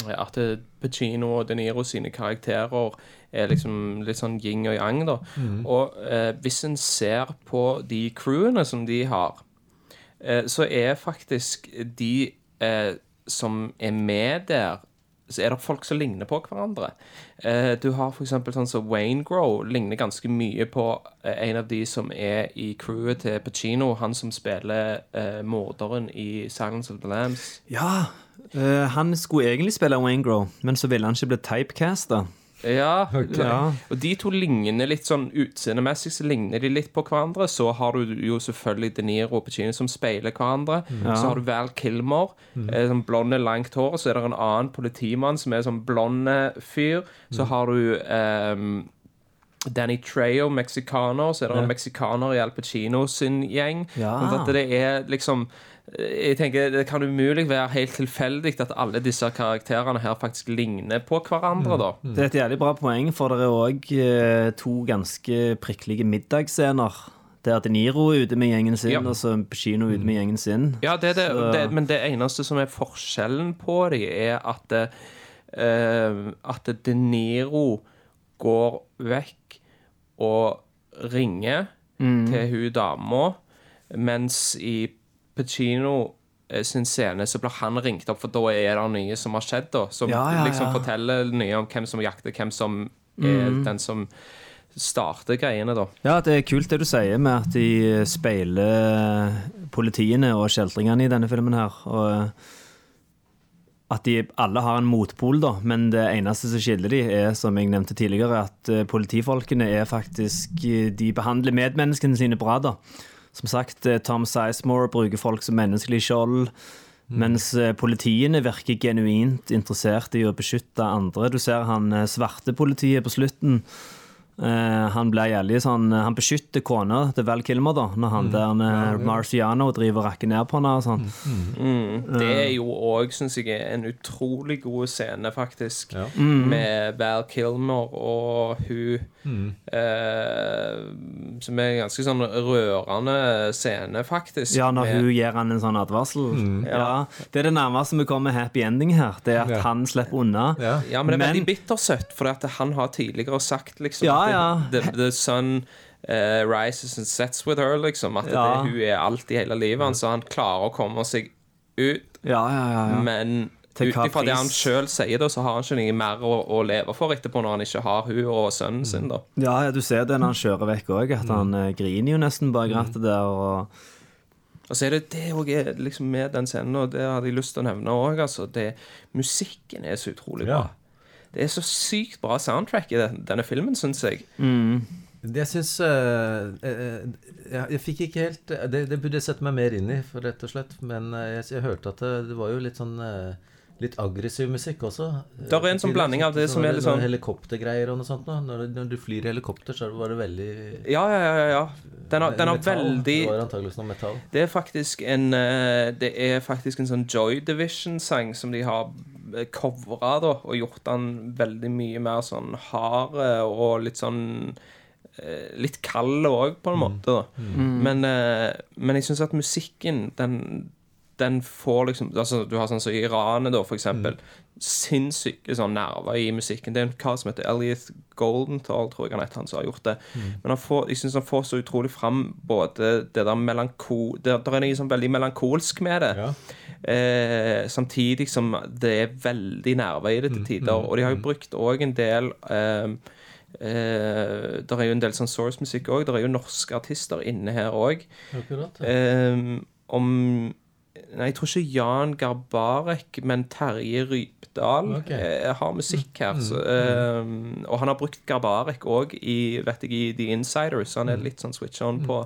at Pacino og De Niro sine karakterer er liksom litt sånn yin og yang, da. Og eh, hvis en ser på de crewene som de har, eh, så er faktisk de eh, som er med der så er det folk som ligner på hverandre. Eh, du har eksempel sånn som Wayne Grow ligner ganske mye på eh, en av de som er i crewet til Pacino, han som spiller eh, morderen i Silence of the Lambs. ja, eh, han skulle egentlig spille Wayne Grow, men så ville han ikke bli typecasta. Ja, Ja. og de to ligner litt sånn utseendemessig så ligner de litt på hverandre. Så har du jo selvfølgelig De Niro og Pacino som speiler hverandre. Så har du Val Kilmer, mm. sånn blonde, langt hår. Så er det en annen politimann som er sånn blonde fyr. Så har du um, Danny Trejo, meksikaner. Så er det en meksikaner i Al Pacino sin gjeng. Ja. Sånn at det er liksom jeg tenker Det kan umulig være helt tilfeldig at alle disse karakterene her faktisk ligner på hverandre. da Det er et jævlig bra poeng, for det er òg to ganske prikkelige middagsscener. Der De Niro er ute med gjengen sin, Ja. og så Pacino er ute med gjengen sin. Ja, det det, det, men det eneste som er forskjellen på dem, er at uh, At De Niro går vekk og ringer til hun dama, mens i Pacino eh, sin scene så blir han ringt opp, for da er det nye som har skjedd, da. Som Ja, ja, liksom forteller nye om hvem som jakter, hvem som er den som starter greiene, da. Ja, det er kult det du sier med at de speiler politiene og kjeltringene i denne filmen her. Og at de alle har en motpol, da, men det eneste som skiller de er, som jeg nevnte tidligere, at eh, politifolkene er faktisk eh, De behandler medmenneskene sine bra, da. Som sagt, eh, Tom Sizemore bruker folk som menneskelig skjold. Mens eh, politiene virker genuint interessert i å beskytte andre. Du ser han eh, svarte politiet på slutten. Eh, han blir jævlig sånn Han beskytter kona til Val Kilmer, da, når han der med Marciano driver og rakker ned på henne og sånn. Det er jo òg, syns jeg, en utrolig god scene, faktisk. Ja. Med Val Kilmer og hun eh, Som er en ganske sånn rørende scene, faktisk. Ja, når med, hun gir han en sånn advarsel. Ja. Det er det nærmeste vi kommer happy ending her. Det er at Ja. han slipper unna. Ja. Ja, men det er Men- veldig bittersøtt, for han har tidligere sagt liksom Ja, at ja. The, the, sun uh, rises and sets with her, liksom. At Ja. det, hun er alt i hele livet hans, så han klarer å komme seg ut. Ja, ja, ja. ja. Men ut ifra det han sjøl sier, da, så har han ikke noe mer å, å leve for etterpå, når han ikke har hun og sønnen sin. da Ja, ja, du ser det når han kjører vekk òg, at han mm. griner jo nesten bak rattet der. Og Og så er det det òg liksom med den scenen, og det hadde jeg lyst til å nevne òg. Altså, det- musikken er så utrolig bra. Ja. Det er så sykt bra soundtrack i denne filmen, syns jeg. Jeg syns uh, eh, jeg, jeg fikk ikke helt eh, det, det burde jeg sette meg mer inn i, for rett og slett. Men eh, jeg, jeg hørte at det, det var jo litt sånn uh, Litt aggressiv musikk også. Det er en sånn blanding av det som er litt sånn- Helikoptergreier og noe sånt. Nå. Når, når du flyr i helikopter, så var det veldig Ja, ja, ja. ja. Den har, den har veldig Det var antakeligvis noe metall. Det er faktisk en eh, Det er faktisk en sånn Joy Division-sang som de har covra da, og gjort den veldig mye mer sånn hard eh, og litt sånn eh, Litt kald òg, på en måte. da Men, eh, men jeg syns at musikken, den den får liksom altså Du har sånn som i Iranet, da, for eksempel. Sinnssyke sånn nerver i musikken. Det er en kar som heter Elliot Goldenthal, tror jeg han heter, han som har gjort det. Men han får, jeg syns han får så utrolig fram både det der melanko... Det, det er noe sånn veldig melankolsk med det. Ja. Eh, samtidig som det er veldig nerver i det til tider. Og de har jo brukt òg en del eh, Uh, Det er jo en del sånn source-musikk òg. Det er jo norske artister inne her òg. Ja. Eh, om Nei, jeg tror ikke Jan Garbarek, men Terje Rypdal okay. uh, har musikk her. Så, eh, og han har brukt Garbarek òg i, vet jeg, i The Insiders. Så han er litt sånn switch on på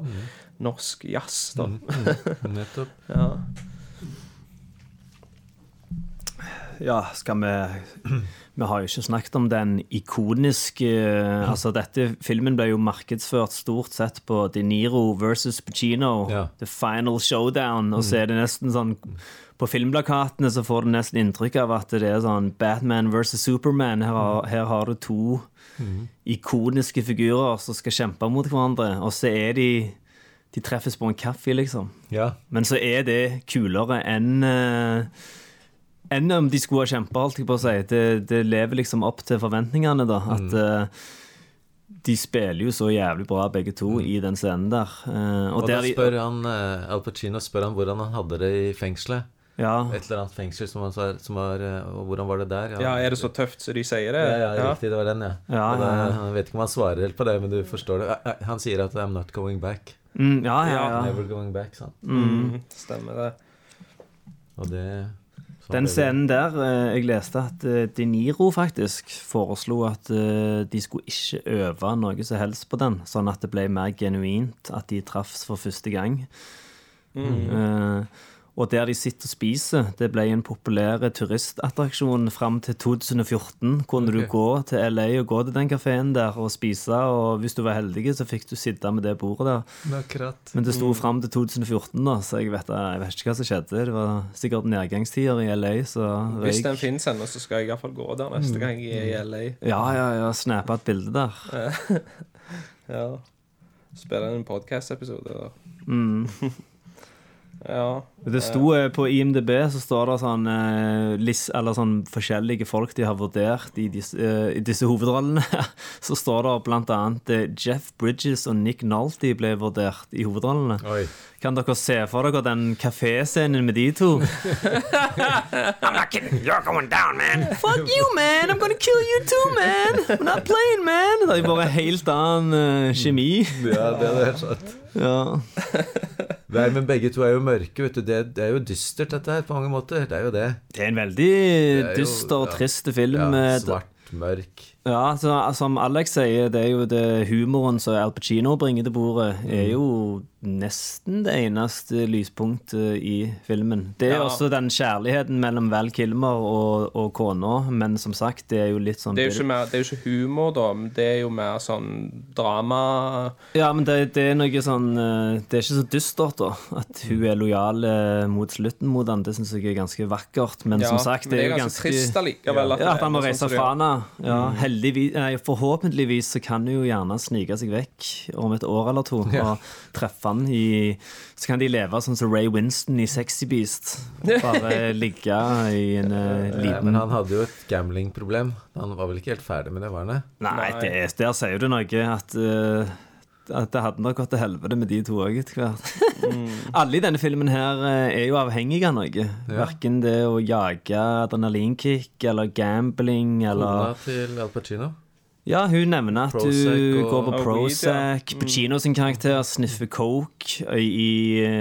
norsk jazz, da. (laughs) Nettopp. Ja. Ja, skal vi Vi har jo ikke snakket om den ikoniske eh, Altså, dette filmen ble jo markedsført stort sett på De Niro versus Pacino, Ja. The Final Showdown, og så er det nesten sånn På filmplakatene så får du nesten inntrykk av at det er sånn Batman versus Superman. Her har, her har du to ikoniske figurer som skal kjempe mot hverandre, og så er de De treffes på en kaffe, liksom. Ja. Men så er det kulere enn eh, enn om de skulle ha kjempa, holdt jeg på å si. Det, det lever liksom opp til forventningene, da. At eh, de spiller jo så jævlig bra, begge to, i den scenen der. Uh, og Og da spør han uh, Al Pacino spør han hvordan han hadde det i fengselet. ja, Et eller annet fengsel som, var, som var Og hvordan var det der? Ja, er det så tøft som de sier det? Ja, ja, riktig, det var den, ja. Ja, det, ja, ja. Han vet ikke om han svarer helt på det, men du forstår det. Han sier at 'I'm not going back'. mm, ja, ja, ja. Never going back, sant. Mm, stemmer det. Og det Den scenen der, eh, jeg leste at eh, De Niro faktisk foreslo at eh, de skulle ikke øve noe som helst på den, sånn at det ble mer genuint, at de traffs for første gang. Eh, og der de sitter og spiser, det ble en populær turistattraksjon fram til 2014. Kunne du Ok. gå til LA og gå til den kafeen der og spise, og hvis du var heldig, så fikk du sitte med det bordet der. Akkurat. Men det sto fram til 2014, da, så jeg vet, jeg vet ikke hva som skjedde. Det var sikkert nedgangstider i LA, så Hvis den finnes ennå, så skal jeg iallfall gå der neste gang jeg er i LA. Ja, ja, ja. Snappa et bilde der. (laughs) Ja. Spille en podkast-episode der. Mm. (laughs) Ja. Det sto eh, På IMDb så står det sånn, eh, list, eller sånn forskjellige folk de har vurdert i disse, eh, i disse hovedrollene. (laughs) Så står det blant annet eh, Jeff Bridges og Nick Nalty ble vurdert i hovedrollene. Oi. Kan dere se for dere den kaféscenen med de to? (laughs) I'm not kidding. You're going down, man. Fuck you, man. I'm gonna kill you too, man. I'm not playing, man. Det er bare helt annen uh, kjemi. Ja, det er helt sant. Ja. Nei, men begge to er jo mørke, vet du. Det, det er jo dystert, dette her, på mange måter. Det er jo det. Det er en veldig er dyster og ja. trist film. Ja, svart, mørk. Ja, så, som Alex sier, det er jo det humoren som Al Pacino bringer til bordet, er jo nesten det eneste lyspunktet i filmen. Det er Ja. også den kjærligheten mellom Val Kilmer og, og kona, men som sagt, det er jo litt sånn Det er jo ikke, mer, det er jo ikke humor, da, det er jo mer sånn drama. Ja, men det, det er noe sånn eh, Det er ikke så dystert, da. At hun er lojal eh, mot slutten mot han, det syns jeg er ganske vakkert. Men Ja, som sagt, men det er jo ganske trist allikevel. Ja, at han må reise sånn fra henne. Ja, heldigvis, nei, forhåpentligvis så kan hun jo gjerne snike seg vekk om et år eller to og treffe han i Så kan de leve sånn som Ray Winston i Sexy Beast. Bare (laughs) ligge i en Ja, liten men han hadde jo et gamblingproblem. Han var vel ikke helt ferdig med det, var han det? Nei, det, der sier du noe at uh, at det hadde nok gått til helvete med de to òg etter hvert. Alle i denne filmen her eh, er jo avhengige av noe. Verken det å jage adrenalinkick eller gambling eller Kona til Al Pacino. Ja, hun nevner at du går på. Prozac. Pacino sin karakter sniffer coke i, i,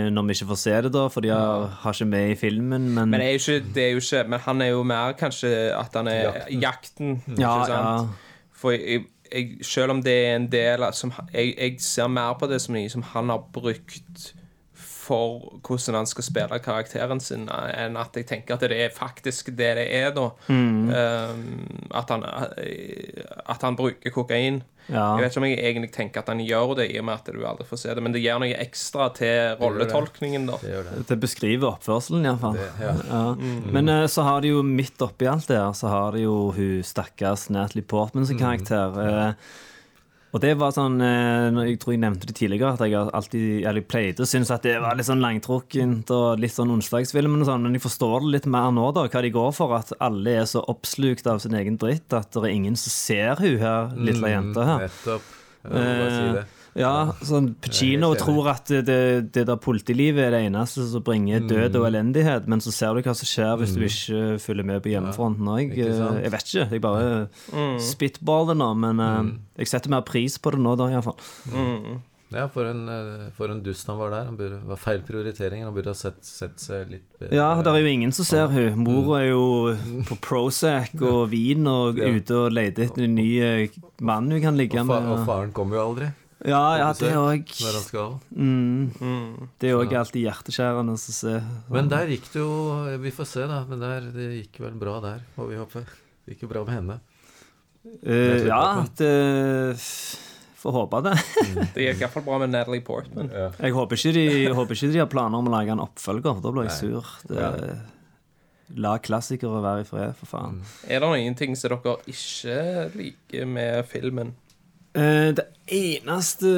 når vi ikke får se det, da, for de har, har ikke med i filmen, men, Men, det er jo ikke, det er jo ikke, men han er jo mer kanskje at han er jakten. ja, ikke sant? ja. For jeg, jeg, selv om det er en del av- som jeg, jeg ser mer på det som som han har brukt for hvordan han skal spille karakteren sin, enn at jeg tenker at det er faktisk det det er, da. Mm. Um, at, han, at han bruker kokain. Ja. Jeg vet ikke om jeg egentlig tenker at han gjør det, i og med at du aldri får se det, men det gjør noe ekstra til rolletolkningen, da. Det det. Det beskriver oppførselen, iallfall. ja. Ja. Men eh, så har de jo midt oppi alt det her, så har de jo hun stakkars Natalie Portman sin karakter. eh, og det var sånn eh, Jeg tror jeg nevnte det tidligere, at jeg alltid jeg pleide å synes at det var litt sånn langtrukkent og litt sånn onsdagsfilm, og sånn, men jeg forstår det litt mer nå, da, hva de går for. At alle er så oppslukt av sin egen dritt at det er ingen som ser hun her lille jenta her. Nettopp. Jeg må bare si det. Ja, sånn Pacino tror at det, det, der politilivet er det eneste som bringer død Mm. og elendighet, men så ser du hva som skjer hvis du ikke følger med på hjemmefronten òg. Jeg vet ikke, jeg bare spitballer nå, men eh, Mm. jeg setter mer pris på det nå, da, iallfall. Ja, for en, eh, for en dust han var der. Han burde, var feil prioritering. Han burde ha sett, sett seg litt bedre Ja, det er jo ingen som ser hun. Mor er jo på Prozac og vin og Ja. ute og leter etter en ny eh, mann hun kan ligge og, fa med. og faren kom jo aldri. Ja, ja, det òg skal. mm, Det er òg alltid hjerteskjærende å se. Men der gikk det jo Vi får se, da. Men der, det gikk vel bra der, må vi håpe. Det gikk jo bra med henne. Uh, ja, det Får håpe det. Det gikk iallfall bra med Natalie Portman. Jeg håper ikke, de, jeg håper ikke de har planer om å lage en oppfølger. Da blir jeg sur. Det, La klassikere være i fred, for faen. Er det noen ting som dere ikke liker med filmen? Eh, det eneste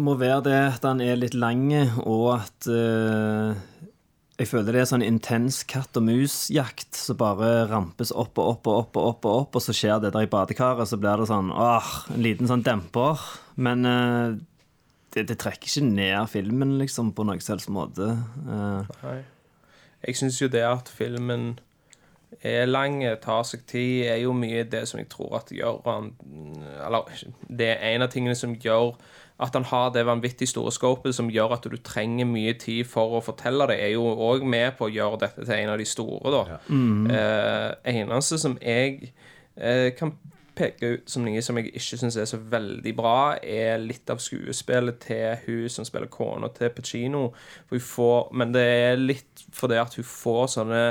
må være det at den er litt lang, og at uh, jeg føler det er sånn intens katt og mus-jakt som bare rampes opp og opp og opp, og opp, og opp, og så skjer det der i badekaret, så blir det sånn åh, en liten sånn demper. Men uh, det, det trekker ikke ned filmen, liksom, på noen helst måte. Uh. Nei. Jeg syns jo det at filmen er lang, tar seg tid, er jo mye det som jeg tror at gjør han Eller det er en av tingene som gjør at han har det vanvittig store scopet som gjør at du trenger mye tid for å fortelle det, er jo òg med på å gjøre dette til en av de store, da. Eh, eneste som jeg eh, kan peke ut som noe som jeg ikke syns er så veldig bra, er litt av skuespillet til hun som spiller kona til Pacino. For hun får, men det er litt fordi at hun får sånne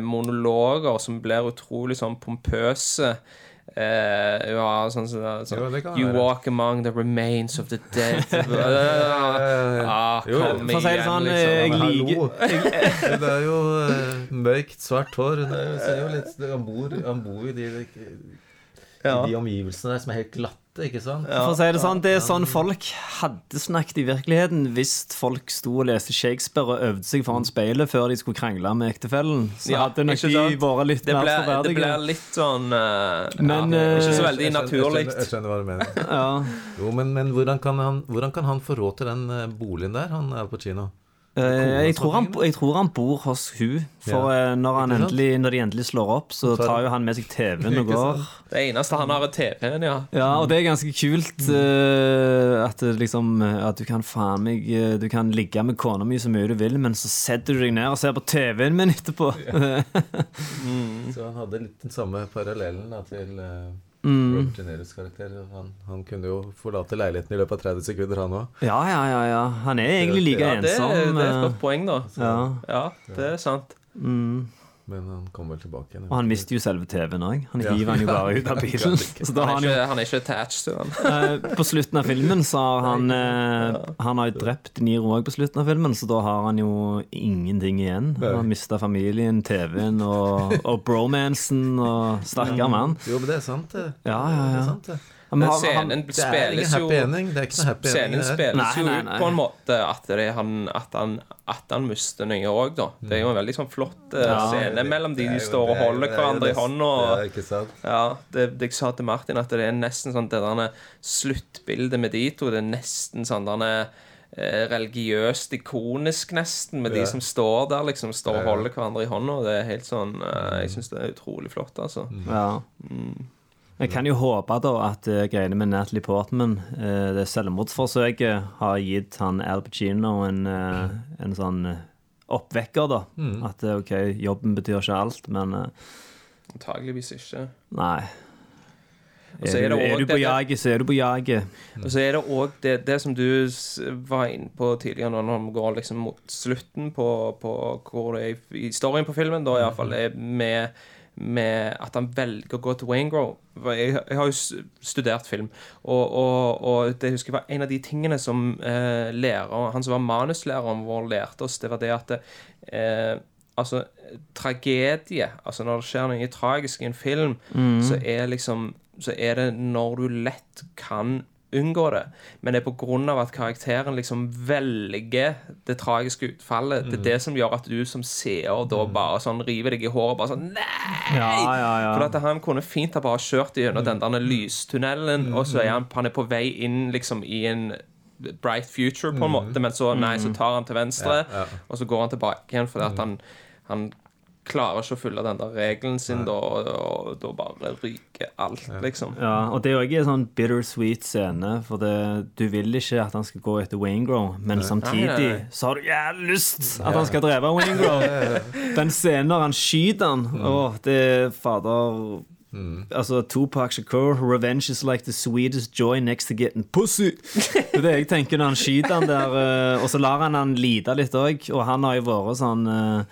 monologer som blir utrolig sånn pompøse. Uh, ja, sånn som sånn, Jo, You være. walk among the remains of the dead. (laughs) ah, Jo, kom for å si det igjen, sånn, liksom. hallo. Det er jo uh, mørkt, svart hår. Det er jo litt, han, bor, han bor i de, i de omgivelsene der som er helt glatte, ikke sant? For å si det sånn, det er sånn folk hadde snakket i virkeligheten hvis folk sto og leste Shakespeare og øvde seg foran speilet før de skulle krangle med ektefellen. Så Ja, hadde nok de vært litt det mer ble, det blir litt sånn uh, Men, ja, eh, Ikke så veldig naturlig. Jeg skjønner, jeg skjønner hva du mener. Ja. Jo, men, men hvordan, kan han, hvordan kan han få råd til den eh, boligen der, han Al Pacino? Eh, Jeg tror, han, jeg tror han bor hos hun For Ja. eh, når, han endelig, når de endelig slår opp, så tar- jo han med seg TV-en og (laughs) går. Det eneste han har, er TV-en, ja. Ja, og det er ganske kult uh, at liksom At du kan faen meg Du kan ligge med kona mi så mye du vil, men så setter du deg ned og ser på TV-en min etterpå. (laughs) Så han hadde litt den samme parallellen da, til eh, Mm. Robert De Niros karakter. Han, han kunne jo forlate leiligheten i løpet av 30 sekunder, han òg. Ja, ja, ja, ja. Han er egentlig like ja det, ensom. det er et eh, godt poeng, da. ja. Ja, det er sant. Mm. Men han kom vel tilbake igjen. Og han mister jo selve TV-en òg. Han Ja. hiver han jo bare ut av (laughs) bilen. Så da Han han er ikke, han er ikke attached til han. eh, På slutten av filmen så har han eh, Han har jo drept Niro òg på slutten av filmen, så da har han jo ingenting igjen. Han har mista familien, TV-en og, og bromansen og Stakkar mann. Jo, men det er sant, det. Ja, ja, Det ja. er sant, det. Men han- scenen Det er spilles jo. Det er ikke noe happy ending. Scenen spilles jo ut på en måte at, det er han, at, han, at han mister noe òg, da. Det er jo en veldig sånn flott eh, Ja. scene mellom de Det er de står og det er holder det er hverandre i hånda. Ja? Det, det jeg sa til Martin, at det er nesten sånn det der sluttbildet med de to. Det er nesten sånn derne eh, religiøst ikonisk, nesten, med Ja. de som står der, liksom. Står og holder hverandre i hånda. Det er helt sånn eh, Jeg syns det er utrolig flott, altså. Ja. Jeg kan jo håpe da at uh, greiene med Natalie Portman, eh, det selvmordsforsøket, har gitt han Al Pacino en, eh, en sånn eh, oppvekker, da. At eh, OK, jobben betyr ikke alt, men eh, Antageligvis ikke. nei. Er er du, er du på jaget, så er du på jaget. Og så er det òg det, det som du var inne på tidligere, når vi går liksom mot slutten på, på hvor det er i historien på filmen, da iallfall, er med, med at han velger å gå til Wayne Grove. Jeg, jeg har jo studert film, og, og, og det husker jeg var en av de tingene som eh, lærer, han som var manuslæreren vår, lærte oss, det var det at eh, Altså, tragedie Altså, når det skjer noe tragisk i en film, så er liksom Så er det når du lett kan unngå det. Men det er av at karakteren liksom velger det tragiske utfallet. Det er det som gjør at du som seer da bare sånn river deg i håret bare sånn Nei! Ja, ja, ja. For at han kunne fint ha bare kjørt gjennom den der lystunnelen, og så er han, han er på vei inn liksom i en bright future, på en måte, men så, nei, så tar han til venstre, og så går han tilbake igjen fordi at han, han klarer ikke å følge den der regelen sin, da, og, da bare ryker alt, liksom. Ja, og det er jo ikke en sånn bittersweet scene, for det, du vil ikke at han skal gå etter Wayne Grove, men samtidig Nei, nei, nei. så har du jævlig lyst at han skal drepe Wayne (laughs) Grove. Den scenen når han skyter han, åh, det er fader Altså, Tupac Shakur, 'Revenge is like the sweetest joy next to getting pussy'. Det er det jeg tenker når han skyter han der, eh, og så lar han han lide litt òg. Og han har jo vært sånn eh,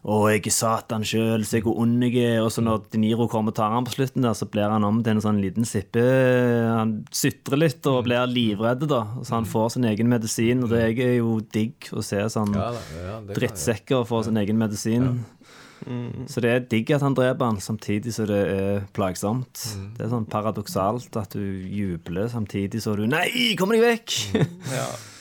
å, jeg er Satan sjøl, se hvor ond jeg er. Og så når De Niro kommer og tar han på slutten, der, så blir han om til en sånn liten sippe. Han sutrer litt og blir livredd, da. Så han får sin egen medisin. Og det er jo digg å se sånn Ja, ja, drittsekker få sin egen medisin. Så det er digg at han dreper han, samtidig som det er plagsomt. Det er sånn paradoksalt at du jubler samtidig som du Nei, kom deg vekk! Ja. (laughs)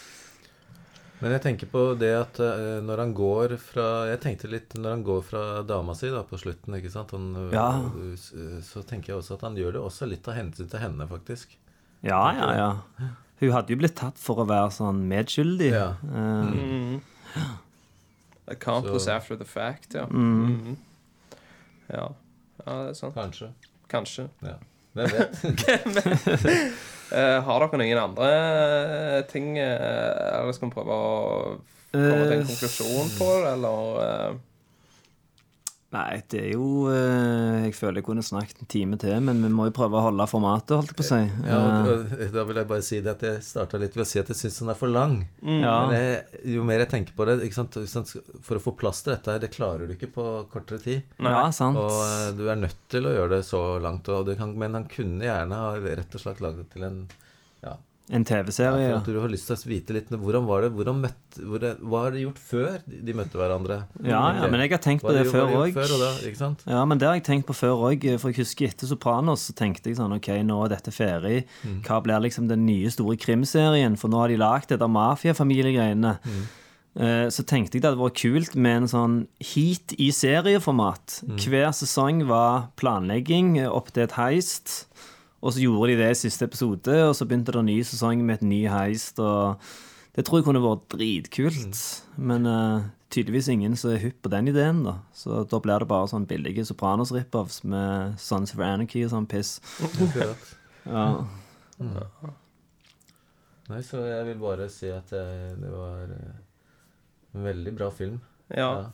Men jeg tenker på det at uh, når han går fra Jeg tenkte litt når han går fra dama si da på slutten, ikke sant han, eh, Ja. eh, Så tenker jeg også at han gjør det også litt av hensyn til henne, faktisk. ja, ja, ja. Hun hadde jo blitt tatt for å være sånn medskyldig. Ja. Eh, Accomplice Så- after the fact, ja. Mhm. Ja. ja, det er sant. Kanskje. Kanskje. Ja. Hvem vet? (laughs) (laughs) Eh, har dere noen andre eh, ting eh, Eller skal vi prøve å komme til en konklusjon på det, eller Nei, det er jo eh, Jeg føler jeg kunne snakket en time til, men vi må jo prøve å holde formatet, holdt jeg på å si. Ja, og, Eh, da vil jeg bare si det at jeg starta litt ved å si at jeg syns den er for lang. ja. Men jeg, jo mer jeg tenker på det For å få plass til dette her, det klarer du ikke på kortere tid. ja, sant. Og eh, du er nødt til å gjøre det så langt. Og det kan, men han kunne gjerne ha rett og slett lagd det til en ja, En TV-serie. Ja, du har lyst til å vite litt Hvordan var det? Hvordan møtte, hvor det, hva har de gjort før de møtte hverandre? ja, ja, men jeg har tenkt på det, det før òg. Ja, men det har jeg tenkt på før òg. For jeg husker etter Sopranos så tenkte jeg sånn OK, nå er dette ferdig. Hva blir liksom den nye store krimserien? For nå har de lagd dette mafiafamiliegreiene. Mm. Så tenkte jeg det hadde vært kult med en sånn heat i serieformat. Hver sesong var planlegging eh, opp til et heist. Og så gjorde de det i siste episode, og så begynte det en ny sesong med et ny heist. og Det tror jeg kunne vært dritkult. Men uh, tydeligvis ingen som er hypp på den ideen, da. Så da blir det bare sånn billige Sopranos rip-offs med Sons of Anarchy og sånn piss. (laughs) ja. Ja. Nei, så jeg vil bare si at jeg, det var eh, en veldig bra film. Ja.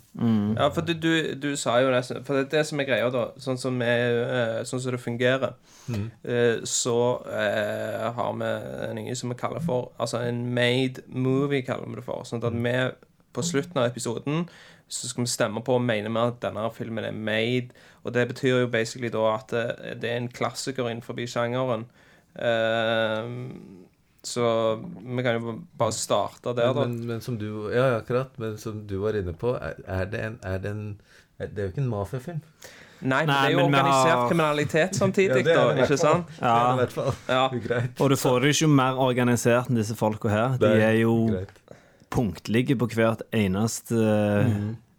ja, for du, du, du sa jo det For det er det som er greia, da. Sånn som, er, eh, sånn som det fungerer, mm. så eh, har vi en yngre som vi kaller for Altså en made movie, kaller vi det for. Sånn at vi på slutten av episoden så skal vi stemme på og mene med at denne filmen er made. Og det betyr jo basically da at det, det er en klassiker innenfor sjangeren. Eh, så vi kan jo bare starte der, da. Men, men som du Ja, ja, akkurat. Men som du var inne på, er, er det en, er det en er, Det er jo ikke en mafiafilm. Nei, men Nei, det er jo organisert har- kriminalitet samtidig, Ja, da. Ikke fall. sant? Det er i hvert fall. Ja. (laughs) Og du får det ikke mer organisert enn disse folka her. De er jo greit. punktlige på hvert eneste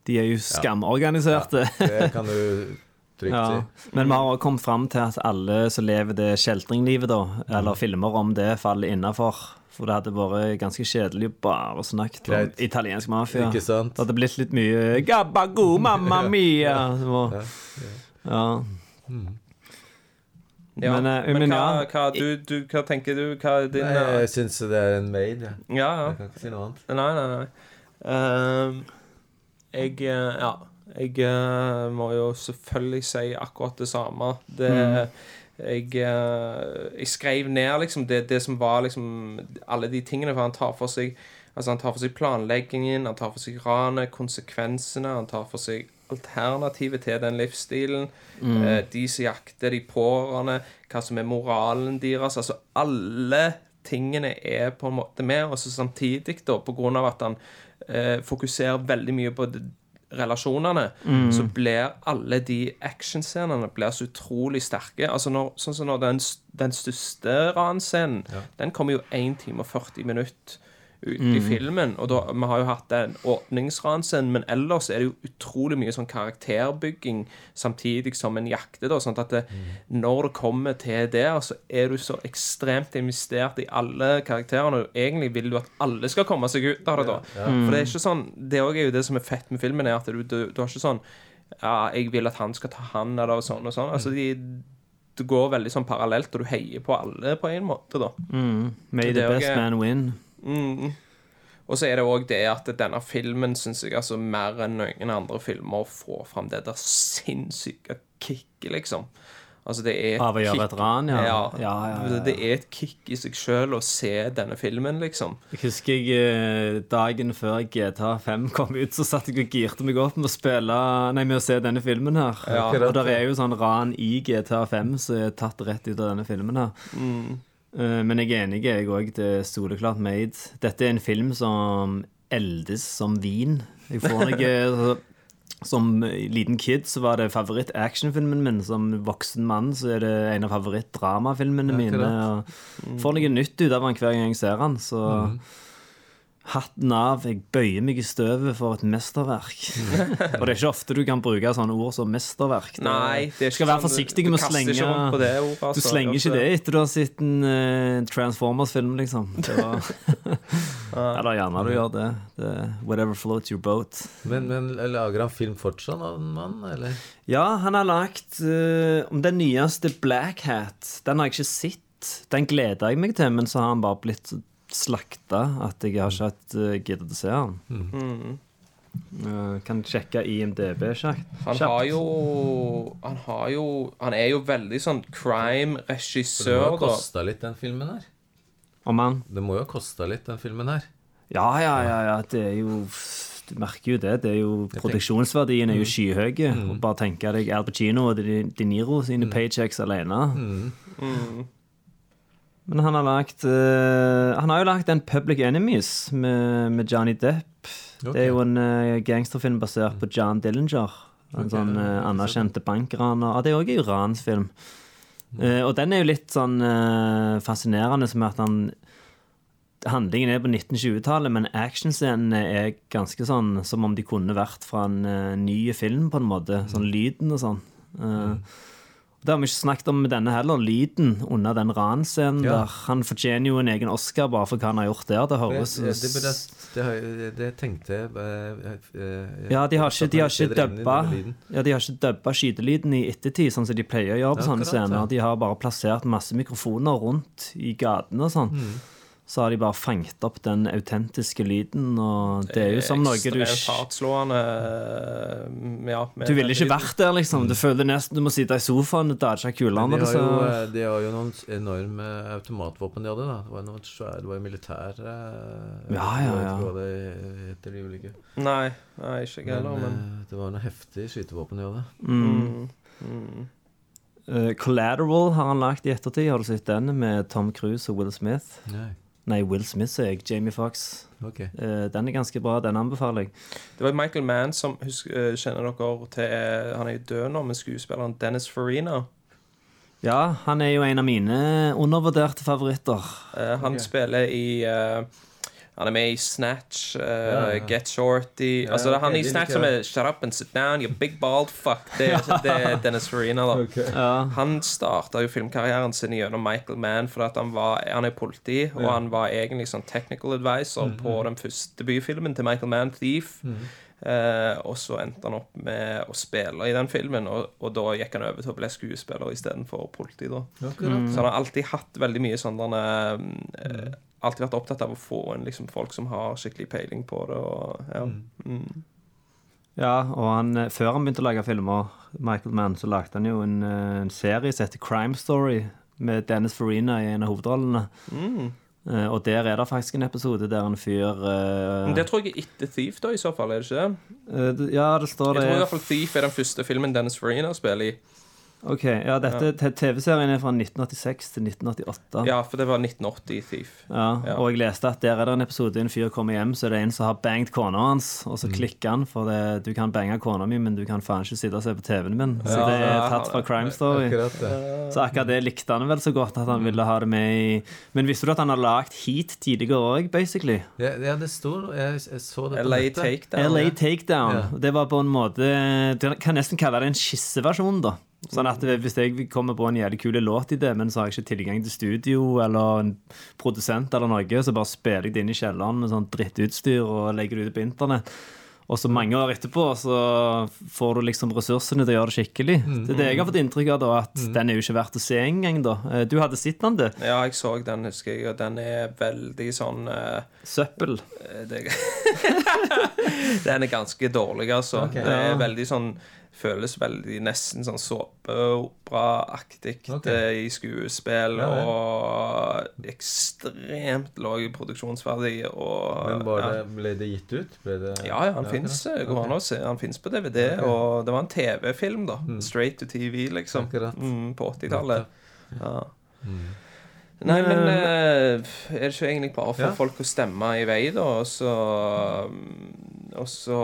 De er jo skamorganiserte. Det kan du trygt Ja. si. Men vi har også kommet fram til at alle som lever det kjeltringlivet, da, eller filmer om det, faller innafor. For det hadde vært ganske kjedelig å bare snakke om Greit. italiensk mafia. Ikke sant? Det hadde blitt litt mye Gabago, mamma (laughs) mia! ja. ja. Ja. Men, Men, eh, men hva, ja. hva, du, du, hva tenker du? Hva er din Nei, eh, jeg syns det er en mail, jeg. Ja, ja. Jeg kan ikke si noe annet. Nei, nei, nei. Uh, jeg eh, Ja. Jeg uh, må jo selvfølgelig si akkurat det samme. Det jeg, uh, jeg skrev ned liksom det, det som var liksom Alle de tingene. For han tar for seg Altså Han tar for seg planleggingen, han tar for seg ranet, konsekvensene, han tar for seg alternativet til den livsstilen. Eh, de som jakter de pårørende, hva som er moralen deres. Altså alle tingene er på en måte med, og så samtidig, da, på grunn av at han fokuserer veldig mye på de, relasjonene, så blir alle de actionscenene blir så utrolig sterke. Altså når, sånn som når den, den største ranscenen, den kommer jo 1 time og 40 minutter ut i filmen. Og da, vi har jo hatt den åpningsransen, men ellers er det jo utrolig mye sånn karakterbygging samtidig som en jakter. da, sånn at det, Når det kommer til der, så er du så ekstremt investert i alle karakterene. Og egentlig vil du at alle skal komme seg ut av det. da. For det er ikke sånn, det er jo det som er fett med filmen, er at du, du, du har ikke sånn ja, jeg vil at han skal ta han, eller sånn og sånn. Altså, de, det går veldig sånn parallelt, og du heier på alle på en måte, da. May the best man win. Mm. Og så er det òg det at denne filmen syns jeg altså mer enn noen andre filmer får fram det der sinnssyke kicket, liksom. Altså, det er Av å gjøre et ran, ja. Ja, Ja, ja. Det er et kick i seg sjøl å se denne filmen, liksom. Jeg husker jeg eh, dagen før GTA 5 kom ut, så satt jeg og girte meg opp med å spille Nei, med å se denne filmen her. Og der er jo sånn ran i GTA 5 som er tatt rett ut av denne filmen her. Eh, Men jeg er enig, jeg òg. Det er soleklart made. Dette er en film som eldes som vin. Jeg får noe (laughs) Som liten kid så var det favoritt-actionfilmen min. Som voksen mann så er det en av favoritt-dramafilmene mine. Og får noe nytt ut av den hver gang jeg ser han. Så hatten av. Jeg bøyer meg i støvet for et mesterverk. (laughs) Og det er ikke ofte du kan bruke sånne ord som mesterverk. Det- Nei, det er skal være sånn- forsiktig du med å slenge ikke rundt på det ordet, Du altså. slenger ikke det etter du har sett en uh, Transformers-film, liksom. Det var... (laughs) Eller gjerne du gjør det. det. Whatever floats your boat. Men, men lager han film fortsatt, han mannen, eller? Ja, han har lagt uh, om den nyeste Black Hat. Den har jeg ikke sett. Den gleder jeg meg til, men så har han bare blitt slakta at jeg har ikke hatt uh, giddet å se han. Uh, kan sjekke IMDb kjapt. Han har jo Han har jo Han er jo veldig sånn Det må crime-regissør, jo ha da. kosta litt, den filmen her. Om han Det må jo ha kosta litt, den filmen her. Ja, ja, ja, ja, det er jo Du merker jo det. det er jo Produksjonsverdien er jo skyhøy. Mm. bare tenke deg Al Pacino og De, Niro sine paychecks alene. Men han har lagt uh, Han har jo lagt en Public Enemies med, med Johnny Depp. Det er jo en uh, gangsterfilm basert på John Dillinger. En sånn uh, anerkjente bankraner. Ja, det er òg en uransfilm. Uh, og den er jo litt sånn fascinerende som at han Handlingen er på 1920-tallet, men actionscenene er ganske sånn som om de kunne vært fra en uh, ny film, på en måte. Sånn lyden og sånn. Eh, Det har vi ikke snakket om med denne heller. Lyden under den ranscenen Ja. der. Han fortjener jo en egen Oscar bare for hva han har gjort der. Det høres det, det, det, det tenkte jeg eh, eh, Ja, de har ikke, de har ikke dubba ja, de har ikke dubba skytelyden i ettertid, sånn som de pleier å gjøre på sånne scener. De har bare plassert masse mikrofoner rundt i gatene og sånn. Mm. Så har de bare fanget opp den autentiske lyden, og det er jo som noe du ikke hardtslående eh, Ja. Du ville ikke vært der, liksom. Du føler nesten du må sitte i sofaen og dodge kulene. De har, så- jo, eh, de har jo noen enorme automatvåpen de hadde. da Det var noe svære, det var jo militær Ja, Ja, ja, Jeg vet ikke hva det heter, de ulike. Nei, nei, ikke jeg Men, heller, men eh, det var noe heftig skytevåpen de hadde. Mm. Eh, Collateral har han lagt i ettertid. Har du sett den med Tom Cruise og Will Smith? Nei, Nei, Will Smith, sier jeg. Jamie Fox. Okay. Uh, den er ganske bra. Den anbefaler jeg. Det var Michael Mann som husk, uh, Kjenner dere til uh, Han er jo død nå, men skuespilleren Dennis Farina. Ja, han er jo en av mine undervurderte favoritter. Eh, han spiller i eh, Han er med i Snatch, uh, Ja, ja. Get Shorty Ja, Altså, er han i Snatch som er Shut up and sit down, you big bald fuck. Det er, det er (laughs) Dennis Farina, da. Ja. Han starta jo filmkarrieren sin gjennom Michael Mann fordi at han, var, han er politi, og han var egentlig sånn technical advisor Mhm. på den første debutfilmen til Michael Mann, 'Thief'. Eh, og så endte han opp med å spille i den filmen, og, og da gikk han over til å bli skuespiller istedenfor politi. da Akkurat. Så han har alltid hatt veldig mye sånn derne, eh, Alltid vært opptatt av å få inn liksom, folk som har skikkelig peiling på det. Og, ja. Mm. Ja, og han, eh, før han begynte å lage filmer, Michael Mann, så lagde han jo en, eh, en serie som heter Crime Story, med Dennis Farina i en av hovedrollene. Mm. Uh, og der er det faktisk en episode der en fyr uh, Men det tror jeg er etter Thief, da, i så fall. er det ikke det? det- Ja, det står Jeg tror i hvert fall Thief er den første filmen Dennis Farina spiller i. Ok, ja, dette t- TV-serien er fra 1986 til 1988. Ja, for det var 1980 i Thief. Ja, Ja. Og jeg leste at der er det en episode en fyr kommer hjem, så er det en som har banget kona hans, og så klikker han, for det, du kan bange kona mi, men du kan faen ikke sitte og se på TV-en min. Så Ja, det er ja, tatt fra Crime Story. Akkurat det. Så akkurat det likte han vel så godt at han ville ha det med i Men visste du at han har lagd Heat tidligere òg, basically? Ja, ja, det står Jeg, jeg så det på LA nettet. Takedown. LA. Takedown. Ja. Det var på en måte Du kan nesten kalle det en skisseversjon, da. Sånn at hvis jeg kommer på en jævlig kul låt i det, men så har jeg ikke tilgang til studio eller en produsent eller noe, så bare spiller jeg det inn i kjelleren med sånn drittutstyr og legger det ut på internett. Og så mange år etterpå så får du liksom ressursene til å gjøre det skikkelig. Det er det jeg har fått inntrykk av, da, at den er jo ikke verdt å se engang, da. Eh, Du hadde sett den, du. Ja, jeg så den, husker jeg, og den er veldig sånn uh, Søppel. det, (laughs) Den er ganske dårlig, altså. Ok. Det er veldig sånn føles veldig nesten sånn såpeoperaaktig okay. eh, i skuespill. Ja. Og ekstremt lav produksjonsverdi. Og Men det, ble det gitt ut? Det, Ja, ja, han fins se. Han finnes på DVD, og det var en TV-film, da. Straight to TV, liksom. Mm. Mm, på 80-tallet. Ja. Nei, men eh, er det ikke egentlig bare for Ja. folk å stemme i vei, da? Og så Og så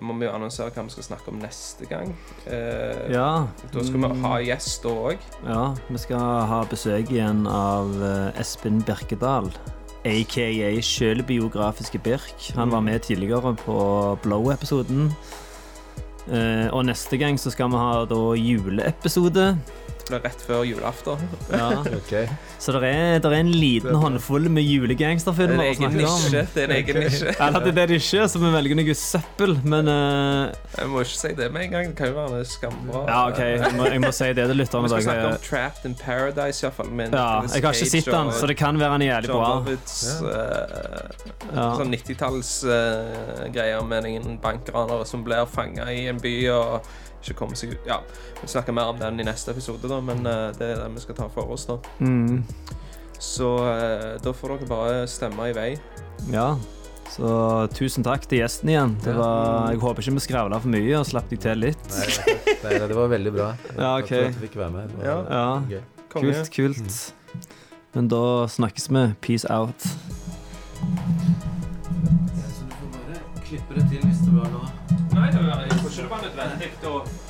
må vi jo annonsere hva vi skal snakke om neste gang. Eh, Ja. Da skal vi ha gjest òg. Ja, vi skal ha besøk igjen av eh, Espen Birkedal. Aka sjølbiografiske Birk. Han var med tidligere på Blow-episoden. Eh, og neste gang så skal vi ha da juleepisode. Det blir rett før julaften. Ja. (laughs) Okay. Så det er, det er en liten håndfull med er julegangsterfilmer å snakke om. Det er en egen nisje. (laughs) Eller det er det det ikke er, så vi velger noe søppel. Men uh... Jeg må ikke si det med en gang. Det kan jo være skambra. ja, OK, jeg må, jeg må si det til Vi skal snakke om Trapped in Paradise, iallfall. Ja, jeg har ikke sett den, så det kan være er jævlig bra. Eh, Ja. Sånn 90-tallsgreier med noen bankranere som blir fanga i en by og ikke kommer seg ut. Ja, Vi snakker mer om den i neste episode, da, men eh, det er det vi skal ta for oss. da Mm, Så eh, da får dere bare stemme i vei. ja. Så tusen takk til gjesten igjen. Det var, jeg håper ikke vi skravla for mye og slapp deg til litt. Nei, nei, nei, det var veldig bra. (laughs) Ja, ok. Jeg at du fikk være med. Ja. Ja, kult, kult. Men da snakkes vi. Peace out. Så du får bare klippe det til hvis det var noe Nei, det var, jeg tror ikke